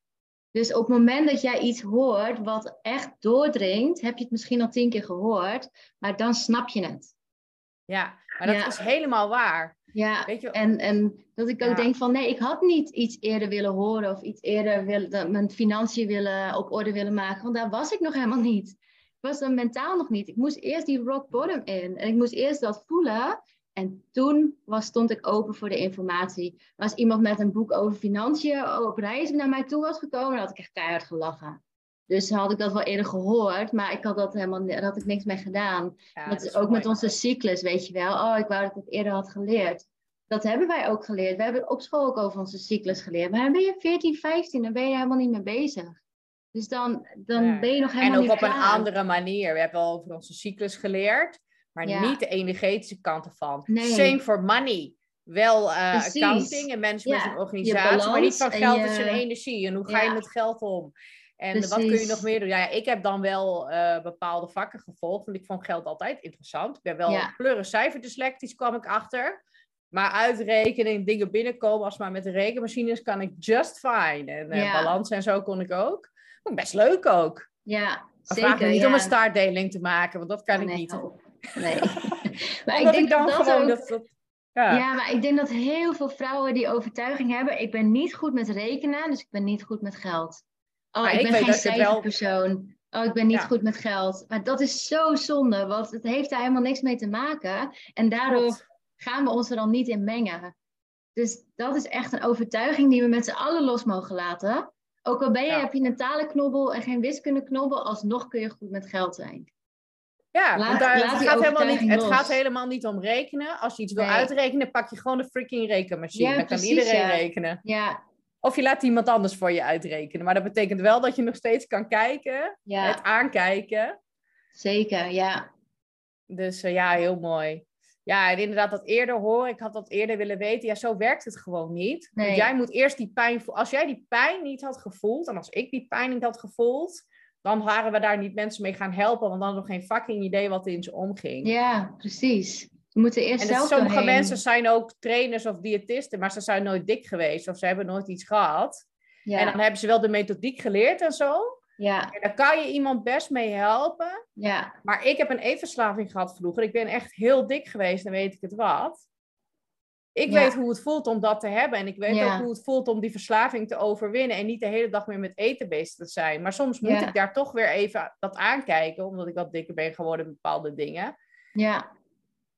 Dus op het moment dat jij iets hoort wat echt doordringt, heb je het misschien al tien keer gehoord, maar dan snap je het. ja. maar dat Ja. is helemaal waar. Ja, Weet je, en, en dat ik ook Ja. denk van nee, ik had niet iets eerder willen horen of iets eerder willen, dat mijn financiën willen, op orde willen maken, want daar was ik nog helemaal niet. Ik was er mentaal nog niet. Ik moest eerst die rock bottom in en ik moest eerst dat voelen. En toen was, stond ik open voor de informatie. Als iemand met een boek over financiën op reis naar mij toe was gekomen, dan had ik echt keihard gelachen. Dus had ik dat wel eerder gehoord, maar ik had dat helemaal, daar had ik niks mee gedaan. ja, dat is ook met onze cyclus, weet je wel. Oh, ik wou dat ik het eerder had geleerd. Dat hebben wij ook geleerd. We hebben op school ook over onze cyclus geleerd. Maar dan ben je 14, 15, dan ben je helemaal niet mee bezig. Dus dan, dan Ja. ben je nog En helemaal ook niet op een andere manier. We hebben al over onze cyclus geleerd, maar Ja. niet de energetische kant ervan. Nee. Same for money. Wel Precies. accounting en management Ja, en organisatie, maar niet van en geld je- is een energie. En hoe ga je met geld om? En wat kun je nog meer doen? Ja, ik heb dan wel eh, bepaalde vakken gevolgd, want ik vond geld altijd interessant. Ik ben wel Ja. pleuren cijferdyslectisch, kwam ik achter. Maar uitrekenen en dingen binnenkomen, als maar met de rekenmachines, kan ik just fine. En Ja. balans en zo kon ik ook. Best leuk ook. Ja, Maar zeker. vraag me niet ja. om een staartdeling te maken, want dat kan Oh, ik nee, niet. Nee. maar ik denk dan dat gewoon ook... dat, dat- ja. Ja, maar ik denk dat heel veel vrouwen die overtuiging hebben. Ik ben niet goed met rekenen, dus ik ben niet goed met geld. Oh, Maar ik ben geen wel- cijferpersoon. Oh, ik ben niet Ja. goed met geld. Maar dat is zo zonde, want het heeft daar helemaal niks mee te maken. En daardoor gaan we ons er dan niet in mengen. Dus dat is echt een overtuiging die we met z'n allen los mogen laten. Ook al ben je, Ja. heb je een talenknobbel en geen wiskundeknobbel, alsnog kun je goed met geld zijn. Ja, Laat- want daar, laat het, gaat helemaal niet, het los. gaat helemaal niet om rekenen. Als je iets wil Nee. uitrekenen, pak je gewoon een freaking rekenmachine. Ja, Dan kan iedereen ja. rekenen. Ja, Of je laat iemand anders voor je uitrekenen. Maar dat betekent wel dat je nog steeds kan kijken, ja het aankijken. zeker. Ja, Dus eh, ja, heel mooi. Ja, en inderdaad, dat eerder horen. Ik had dat eerder willen weten. Ja, zo werkt het gewoon niet. Nee. Want jij moet eerst die pijn voelen. Als jij die pijn niet had gevoeld, en als ik die pijn niet had gevoeld, dan waren we daar niet mensen mee gaan helpen. Want dan hadden we geen fucking idee wat er in ze omging. ja precies. We moeten eerst En zelf sommige doorheen. mensen zijn ook trainers of diëtisten, maar ze zijn nooit dik geweest of ze hebben nooit iets gehad. Ja. En dan hebben ze wel de methodiek geleerd en zo. Ja. En daar kan je iemand best mee helpen. Ja. Maar ik heb een eetverslaving gehad vroeger. Ik ben echt heel dik geweest en weet ik het wat. Ik Ja. weet hoe het voelt om dat te hebben. En ik weet Ja. ook hoe het voelt om die verslaving te overwinnen. En niet de hele dag meer met eten bezig te zijn. Maar soms moet Ja. ik daar toch weer even dat aankijken. Omdat ik wat dikker ben geworden in bepaalde dingen. Ja.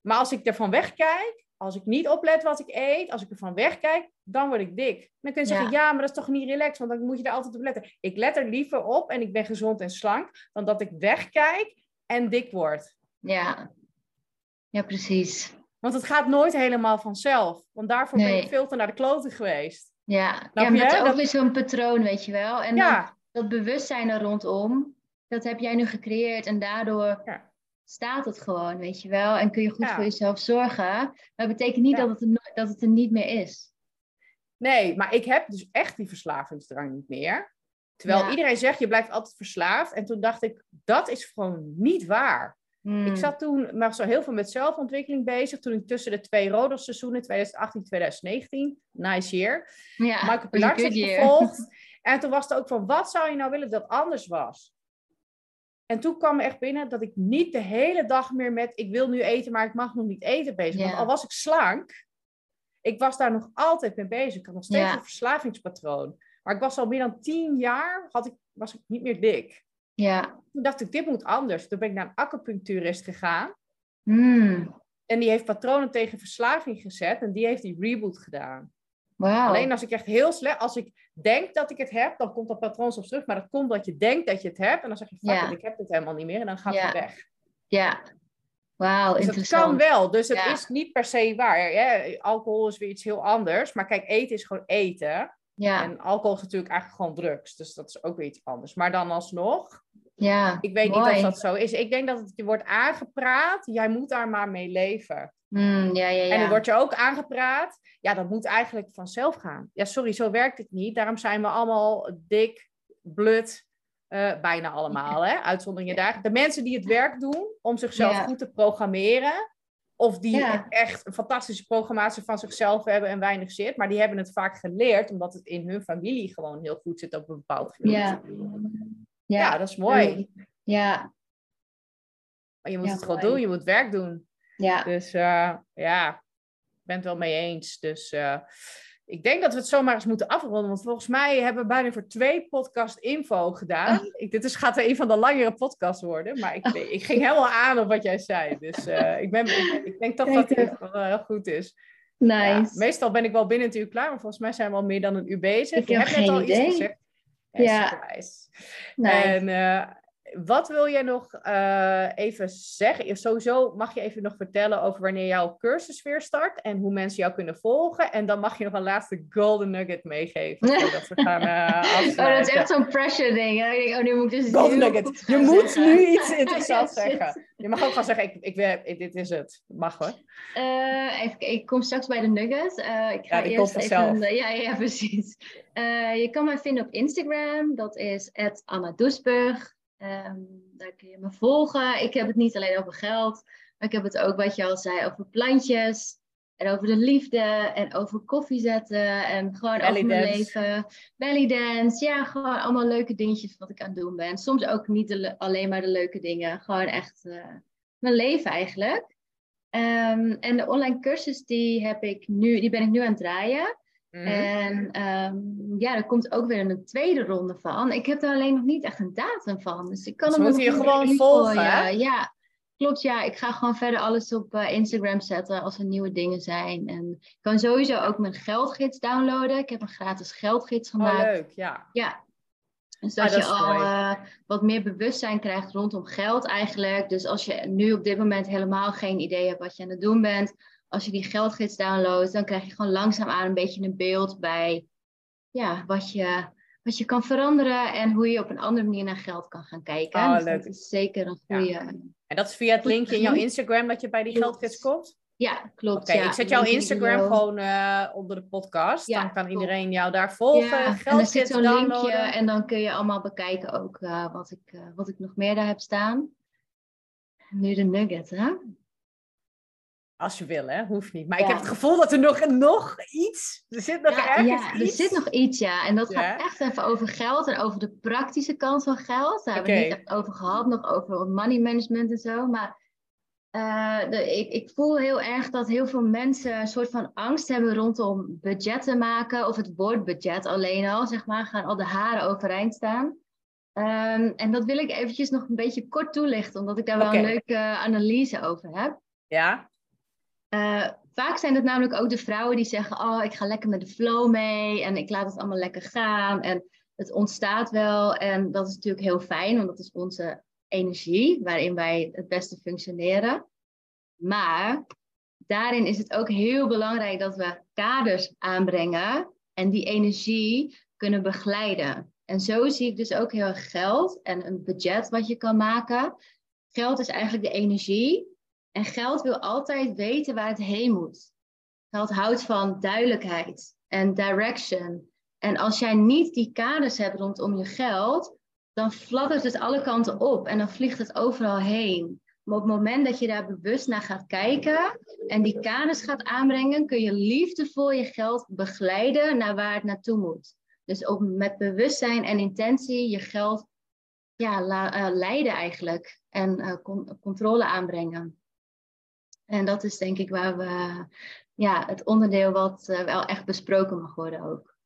Maar als ik ervan wegkijk, als ik niet oplet wat ik eet, als ik ervan wegkijk, dan word ik dik. Dan kun je zeggen, ja, maar dat is toch niet relaxed, want dan moet je er altijd op letten. Ik let er liever op en ik ben gezond en slank, dan dat ik wegkijk en dik word. Ja. Ja, precies. Want het gaat nooit helemaal vanzelf. Want daarvoor ben ik veel te naar de kloten geweest. Ja. Maar je? is ook Dat- weer zo'n patroon, weet je wel. En dan, ja, dat bewustzijn er rondom, dat heb jij nu gecreëerd. En daardoor Ja. staat het gewoon, weet je wel. En kun je goed Ja. voor jezelf zorgen. Maar dat betekent niet dat, het er, dat het er niet meer is. nee, maar ik heb dus echt die verslavingsdrang niet meer. Terwijl iedereen zegt, je blijft altijd verslaafd. En toen dacht ik, dat is gewoon niet waar. Hmm. Ik zat toen maar zo heel veel met zelfontwikkeling bezig. Toen ik tussen de twee Rodos-seizoenen, 2018 2019, nice year, ja, Michael good year. gevolgd. En toen was het ook van, wat zou je nou willen dat anders was? En toen kwam echt binnen dat ik niet de hele dag meer met, ik wil nu eten, maar ik mag nog niet eten bezig. Want Ja. al was ik slank, ik was daar nog altijd mee bezig. Ik had nog steeds Ja. een verslavingspatroon. Maar ik was al meer dan tien jaar, had ik, was ik niet meer dik. Ja. Toen dacht ik, dit moet anders. Toen ben ik naar een acupuncturist gegaan. Hmm. En die heeft patronen tegen verslaving gezet. En die heeft die reboot gedaan. Wauw. Alleen als ik echt heel slecht... Als ik denk dat ik het heb, dan komt dat patroon soms terug. Maar dat komt dat je denkt dat je het hebt. En dan zeg je, fuck it, ik heb het helemaal niet meer. En dan gaat het weg. Ja. Wauw, Dus dat interessant. kan wel. Dus het Ja. is niet per se waar. Hè? Alcohol is weer iets heel anders. Maar kijk, eten is gewoon eten. Ja. En alcohol is natuurlijk eigenlijk gewoon drugs. Dus dat is ook weer iets anders. Maar dan alsnog... ja. Ik weet Mooi. niet of dat zo is. Ik denk dat het je wordt aangepraat. Jij moet daar maar mee leven. Hmm, ja, ja, ja. En het wordt je ook aangepraat. Ja, dat moet eigenlijk vanzelf gaan. Ja, sorry, zo werkt het niet. Daarom zijn we allemaal dik, blut. eh, bijna allemaal, hè? Uitzonderingen daar. De mensen die het werk doen om zichzelf Ja. goed te programmeren. Of die Ja. echt een fantastische programmatie van zichzelf hebben en weinig zit. Maar die hebben het vaak geleerd omdat het in hun familie gewoon heel goed zit op een bepaald gebied. Ja. Dat is mooi. Ja. Maar je moet Ja, het gewoon mooi. doen, je moet werk doen. Ja. Dus eh, ja, ik ben het wel mee eens. Dus eh, ik denk dat we het zomaar eens moeten afronden. Want volgens mij hebben we bijna voor twee podcast info gedaan. Oh. Ik, dit is, gaat een van de langere podcasts worden. Maar ik, ik ging helemaal aan op wat jij zei. Dus eh, ik, ben, ik, ik denk toch Kijk dat het wel heel goed is. Ja, Nice. meestal ben ik wel binnen het uur klaar. Maar volgens mij zijn we al meer dan een uur bezig. Ik Je heb net geen al idee. iets gezegd. Ja. superwijs. nice. En eh, wat wil jij nog eh, even zeggen? Sowieso mag je even nog vertellen over wanneer jouw cursus weer start en hoe mensen jou kunnen volgen. En dan mag je nog een laatste golden nugget meegeven voordat we gaan eh Oh, dat is echt zo'n pressure ding. hè? Ik denk, oh, nu moet ik dus Golden nugget. Je moet zeggen. nu iets interessants shit. zeggen. Je mag ook gaan zeggen, ik, ik, dit is het. Mag hoor. Eh, even, ik kom straks bij de nugget. Ik ga Ja, die eerst komt even. ja, ja, precies. Je kan mij vinden op Instagram. Dat is Anna Doesburg. Ehm, daar kun je me volgen. Ik heb het niet alleen over geld, maar ik heb het ook, wat je al zei, over plantjes. En over de liefde en over koffie zetten en gewoon Belly over mijn dance. leven. Belly dance, ja, gewoon allemaal leuke dingetjes wat ik aan het doen ben. Soms ook niet de alleen maar de leuke dingen, gewoon echt eh, mijn leven eigenlijk. Ehm, en de online cursus die heb ik nu, die ben ik nu aan het draaien. Mhm. En ehm, ja, er komt ook weer een tweede ronde van. Ik heb er alleen nog niet echt een datum van. Dus ik kan Dus hem moeten je gewoon volgen, gooien. Ja, klopt. Ja, ik ga gewoon verder alles op eh, Instagram zetten als er nieuwe dingen zijn. En ik kan sowieso ook mijn geldgids downloaden. Ik heb een gratis geldgids Oh, gemaakt. leuk, ja. Ja. Dus Ah, dat, je al eh, wat meer bewustzijn krijgt rondom geld eigenlijk. Dus als je nu op dit moment helemaal geen idee hebt wat je aan het doen bent. Als je die geldgids downloadt, dan krijg je gewoon langzaamaan een beetje een beeld bij ja, wat, je, wat je kan veranderen. En hoe je op een andere manier naar geld kan gaan kijken. Oh, dus dat is zeker een Ja. goede... En dat is via het linkje in jouw. Instagram dat je bij die geldgids komt? Ja, klopt. Oké, ja. ik zet jouw Instagram gewoon eh, onder de podcast. Ja, dan kan klopt. iedereen jou daar volgen. Ja, en er zit zo'n linkje en dan kun je allemaal bekijken ook eh, wat, ik, eh, wat ik nog meer daar heb staan. Nu de nugget, hè? Als je wil, hè? Hoeft niet. Maar ik heb het gevoel dat er nog, nog iets... Er zit nog ja, ergens ja, er iets. zit nog iets, ja. En dat gaat echt even over geld en over de praktische kant van geld. Daar hebben we het niet echt over gehad, nog over money management en zo. Maar eh, de, ik, ik voel heel erg dat heel veel mensen een soort van angst hebben rondom budgetten maken. Of het woord budget alleen al, zeg maar, gaan al de haren overeind staan. Ehm, en dat wil ik eventjes nog een beetje kort toelichten, omdat ik daar wel een leuke analyse over heb. Ja? Eh, vaak zijn het namelijk ook de vrouwen die zeggen: Oh, ik ga lekker met de flow mee en ik laat het allemaal lekker gaan. En het ontstaat wel. En dat is natuurlijk heel fijn, want dat is onze energie waarin wij het beste functioneren. Maar daarin is het ook heel belangrijk dat we kaders aanbrengen en die energie kunnen begeleiden. En zo zie ik dus ook heel geld en een budget wat je kan maken. Geld is eigenlijk de energie. En geld wil altijd weten waar het heen moet. Geld houdt van duidelijkheid en direction. En als jij niet die kaders hebt rondom je geld, dan fladdert het alle kanten op en dan vliegt het overal heen. Maar op het moment dat je daar bewust naar gaat kijken en die kaders gaat aanbrengen, kun je liefdevol je geld begeleiden naar waar het naartoe moet. Dus op, met bewustzijn en intentie je geld ja, eh, leiden eigenlijk en eh, con- controle aanbrengen. En dat is denk ik waar we, ja, het onderdeel wat eh, wel echt besproken mag worden ook.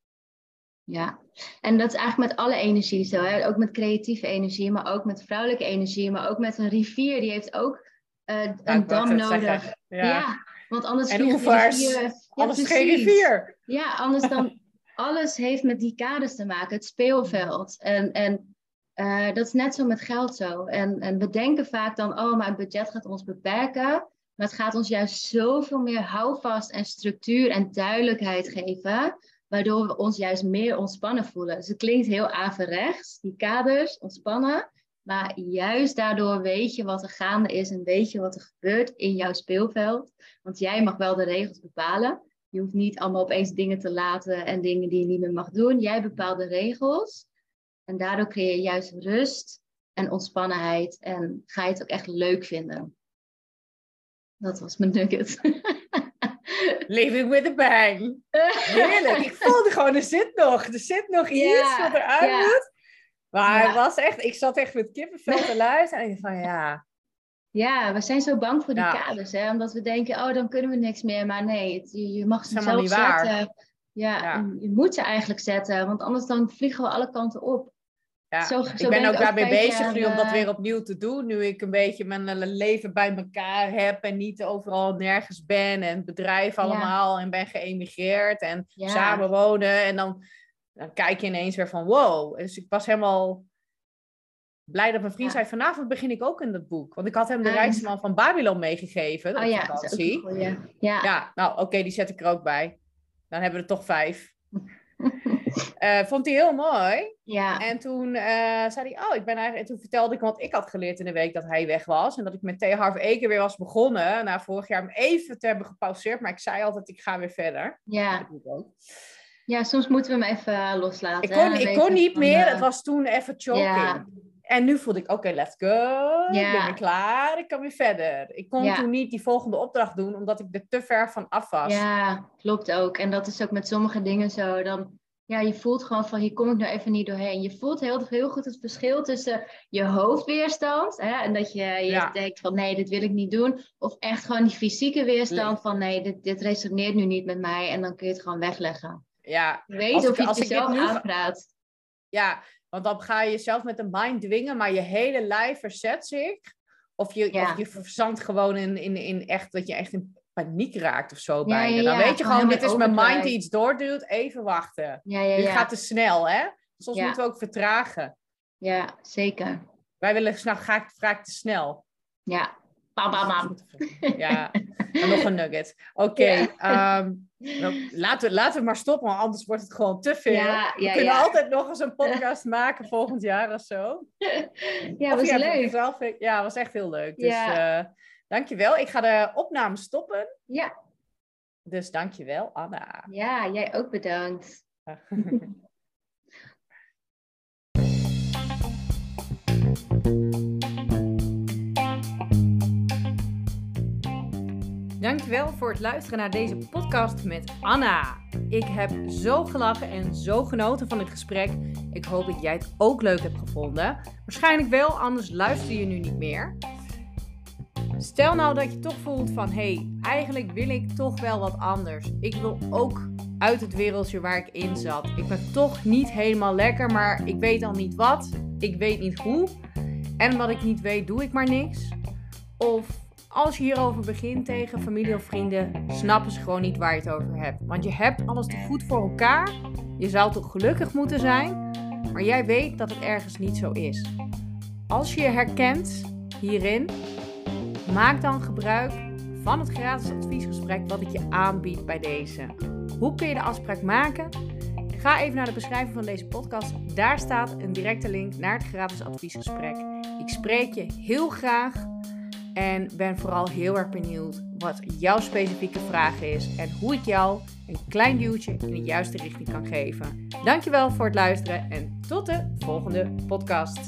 Ja, en dat is eigenlijk met alle energie zo. Hè? Ook met creatieve energie, maar ook met vrouwelijke energie, maar ook met een rivier. Die heeft ook eh, een dam nodig. Ja. Ja. want anders En oevers. rivieren- Ja, Alles is geen rivier. Ja, anders dan alles heeft met die kaders te maken, het speelveld. En, en eh, dat is net zo met geld zo. En, en we denken vaak dan, oh, maar het budget gaat ons beperken. Maar het gaat ons juist zoveel meer houvast en structuur en duidelijkheid geven. Waardoor we ons juist meer ontspannen voelen. Dus het klinkt heel averechts, die kaders, ontspannen. Maar juist daardoor weet je wat er gaande is en weet je wat er gebeurt in jouw speelveld. Want jij mag wel de regels bepalen. Je hoeft niet allemaal opeens dingen te laten en dingen die je niet meer mag doen. Jij bepaalt de regels. En daardoor creëer je juist rust en ontspannenheid. En ga je het ook echt leuk vinden. Dat was mijn nugget. Living with a bang. Heerlijk. Ik voelde gewoon, er zit nog, er zit nog iets wat eruit moet. Maar Ja. het was echt, ik zat echt met kippenvel te luisteren. En ik dacht van ja, Ja, we zijn zo bang voor die Ja. kaders. Hè? Omdat we denken, oh, dan kunnen we niks meer. Maar nee, het- je, je mag ze zelf niet waar. zetten. Ja, Ja. Je, je moet ze eigenlijk zetten. Want anders dan vliegen we alle kanten op. ja. Zo- zo ik ben ook daarmee bezig nu om dat eh, weer opnieuw te doen. Nu ik een beetje mijn eh, leven bij elkaar heb en niet overal nergens ben. En het bedrijf allemaal en ben geëmigreerd en Ja. samenwonen. En dan, dan kijk je ineens weer van wow. Dus ik was helemaal blij dat mijn vriend zei, vanavond begin ik ook in dat boek. Want ik had hem de Ah. rijkste man van Babylon meegegeven Oh ja, dat is ook goeie. Ja. Ja, nou oké, die zet ik er ook bij. Dan hebben we er toch vijf. Eh, vond hij heel mooi. ja. En toen eh, zei hij, oh, ik ben eigenlijk... En toen vertelde ik hem wat ik had geleerd in de week dat hij weg was. En dat ik met Theo Harv Eker weer was begonnen. Na vorig jaar hem even te hebben gepauzeerd. Maar ik zei altijd, ik ga weer verder. Ja. Ja, soms moeten we hem even loslaten. Ik kon, ik kon niet meer. eh, Het was toen even choking. Ja. En nu voelde ik, oké, let's go. Ik ben weer klaar. Ik kan weer verder. Ik kon toen niet die volgende opdracht doen, omdat ik er te ver van af was. Ja, klopt ook. En dat is ook met sommige dingen zo. Dan, ja, je voelt gewoon van, hier kom ik nou even niet doorheen. Je voelt heel, heel goed het verschil tussen je hoofdweerstand. Hè, en dat je, je Ja. denkt van, nee, dit wil ik niet doen. Of echt gewoon die fysieke weerstand van, nee, dit, dit resoneert nu niet met mij. En dan kun je het gewoon wegleggen. ja. Je weet Als of ik- je het jezelf nu aanpraat. Ja, want dan ga je jezelf met een mind dwingen, maar je hele lijf verzet zich. Of je, Ja. of je verzandt gewoon in, in, in echt, dat je echt in paniek raakt of zo bijna. Dan weet je gewoon dit is mijn mind die iets doorduwt. Even wachten. Dit gaat te snel, hè? Soms moeten we ook vertragen. ja zeker. Wij willen snel, vaak, vaak te snel. Ja. Bam, bam, bam. Ja, en nog een nugget. Oké, Ja. ehm, nou, laten, we, laten we maar stoppen, want anders wordt het gewoon te veel. Ja, we kunnen altijd nog eens een podcast maken volgend jaar of zo. Ja, Of was ja, leuk. Zelf, ja, was echt heel leuk. Dus eh, dankjewel. Ik ga de opname stoppen. Ja. Dus dankjewel, Anna. ja, jij ook bedankt. Dankjewel voor het luisteren naar deze podcast met Anna. Ik heb zo gelachen en zo genoten van dit gesprek. Ik hoop dat jij het ook leuk hebt gevonden. Waarschijnlijk wel, anders luister je nu niet meer. Stel nou dat je toch voelt van hey, eigenlijk wil ik toch wel wat anders. Ik wil ook uit het wereldje waar ik in zat. Ik ben toch niet helemaal lekker, maar ik weet al niet wat. Ik weet niet hoe. En wat ik niet weet, doe ik maar niks. Of als je hierover begint tegen familie of vrienden, snappen ze gewoon niet waar je het over hebt. Want je hebt alles te goed voor elkaar. Je zou toch gelukkig moeten zijn, maar jij weet dat het ergens niet zo is. Als je je herkent hierin, maak dan gebruik van het gratis adviesgesprek wat ik je aanbied bij deze. Hoe kun je de afspraak maken? Ga even naar de beschrijving van deze podcast. Daar staat een directe link naar het gratis adviesgesprek. Ik spreek je heel graag en ben vooral heel erg benieuwd wat jouw specifieke vraag is en hoe ik jou een klein duwtje in de juiste richting kan geven. Dankjewel voor het luisteren en tot de volgende podcast.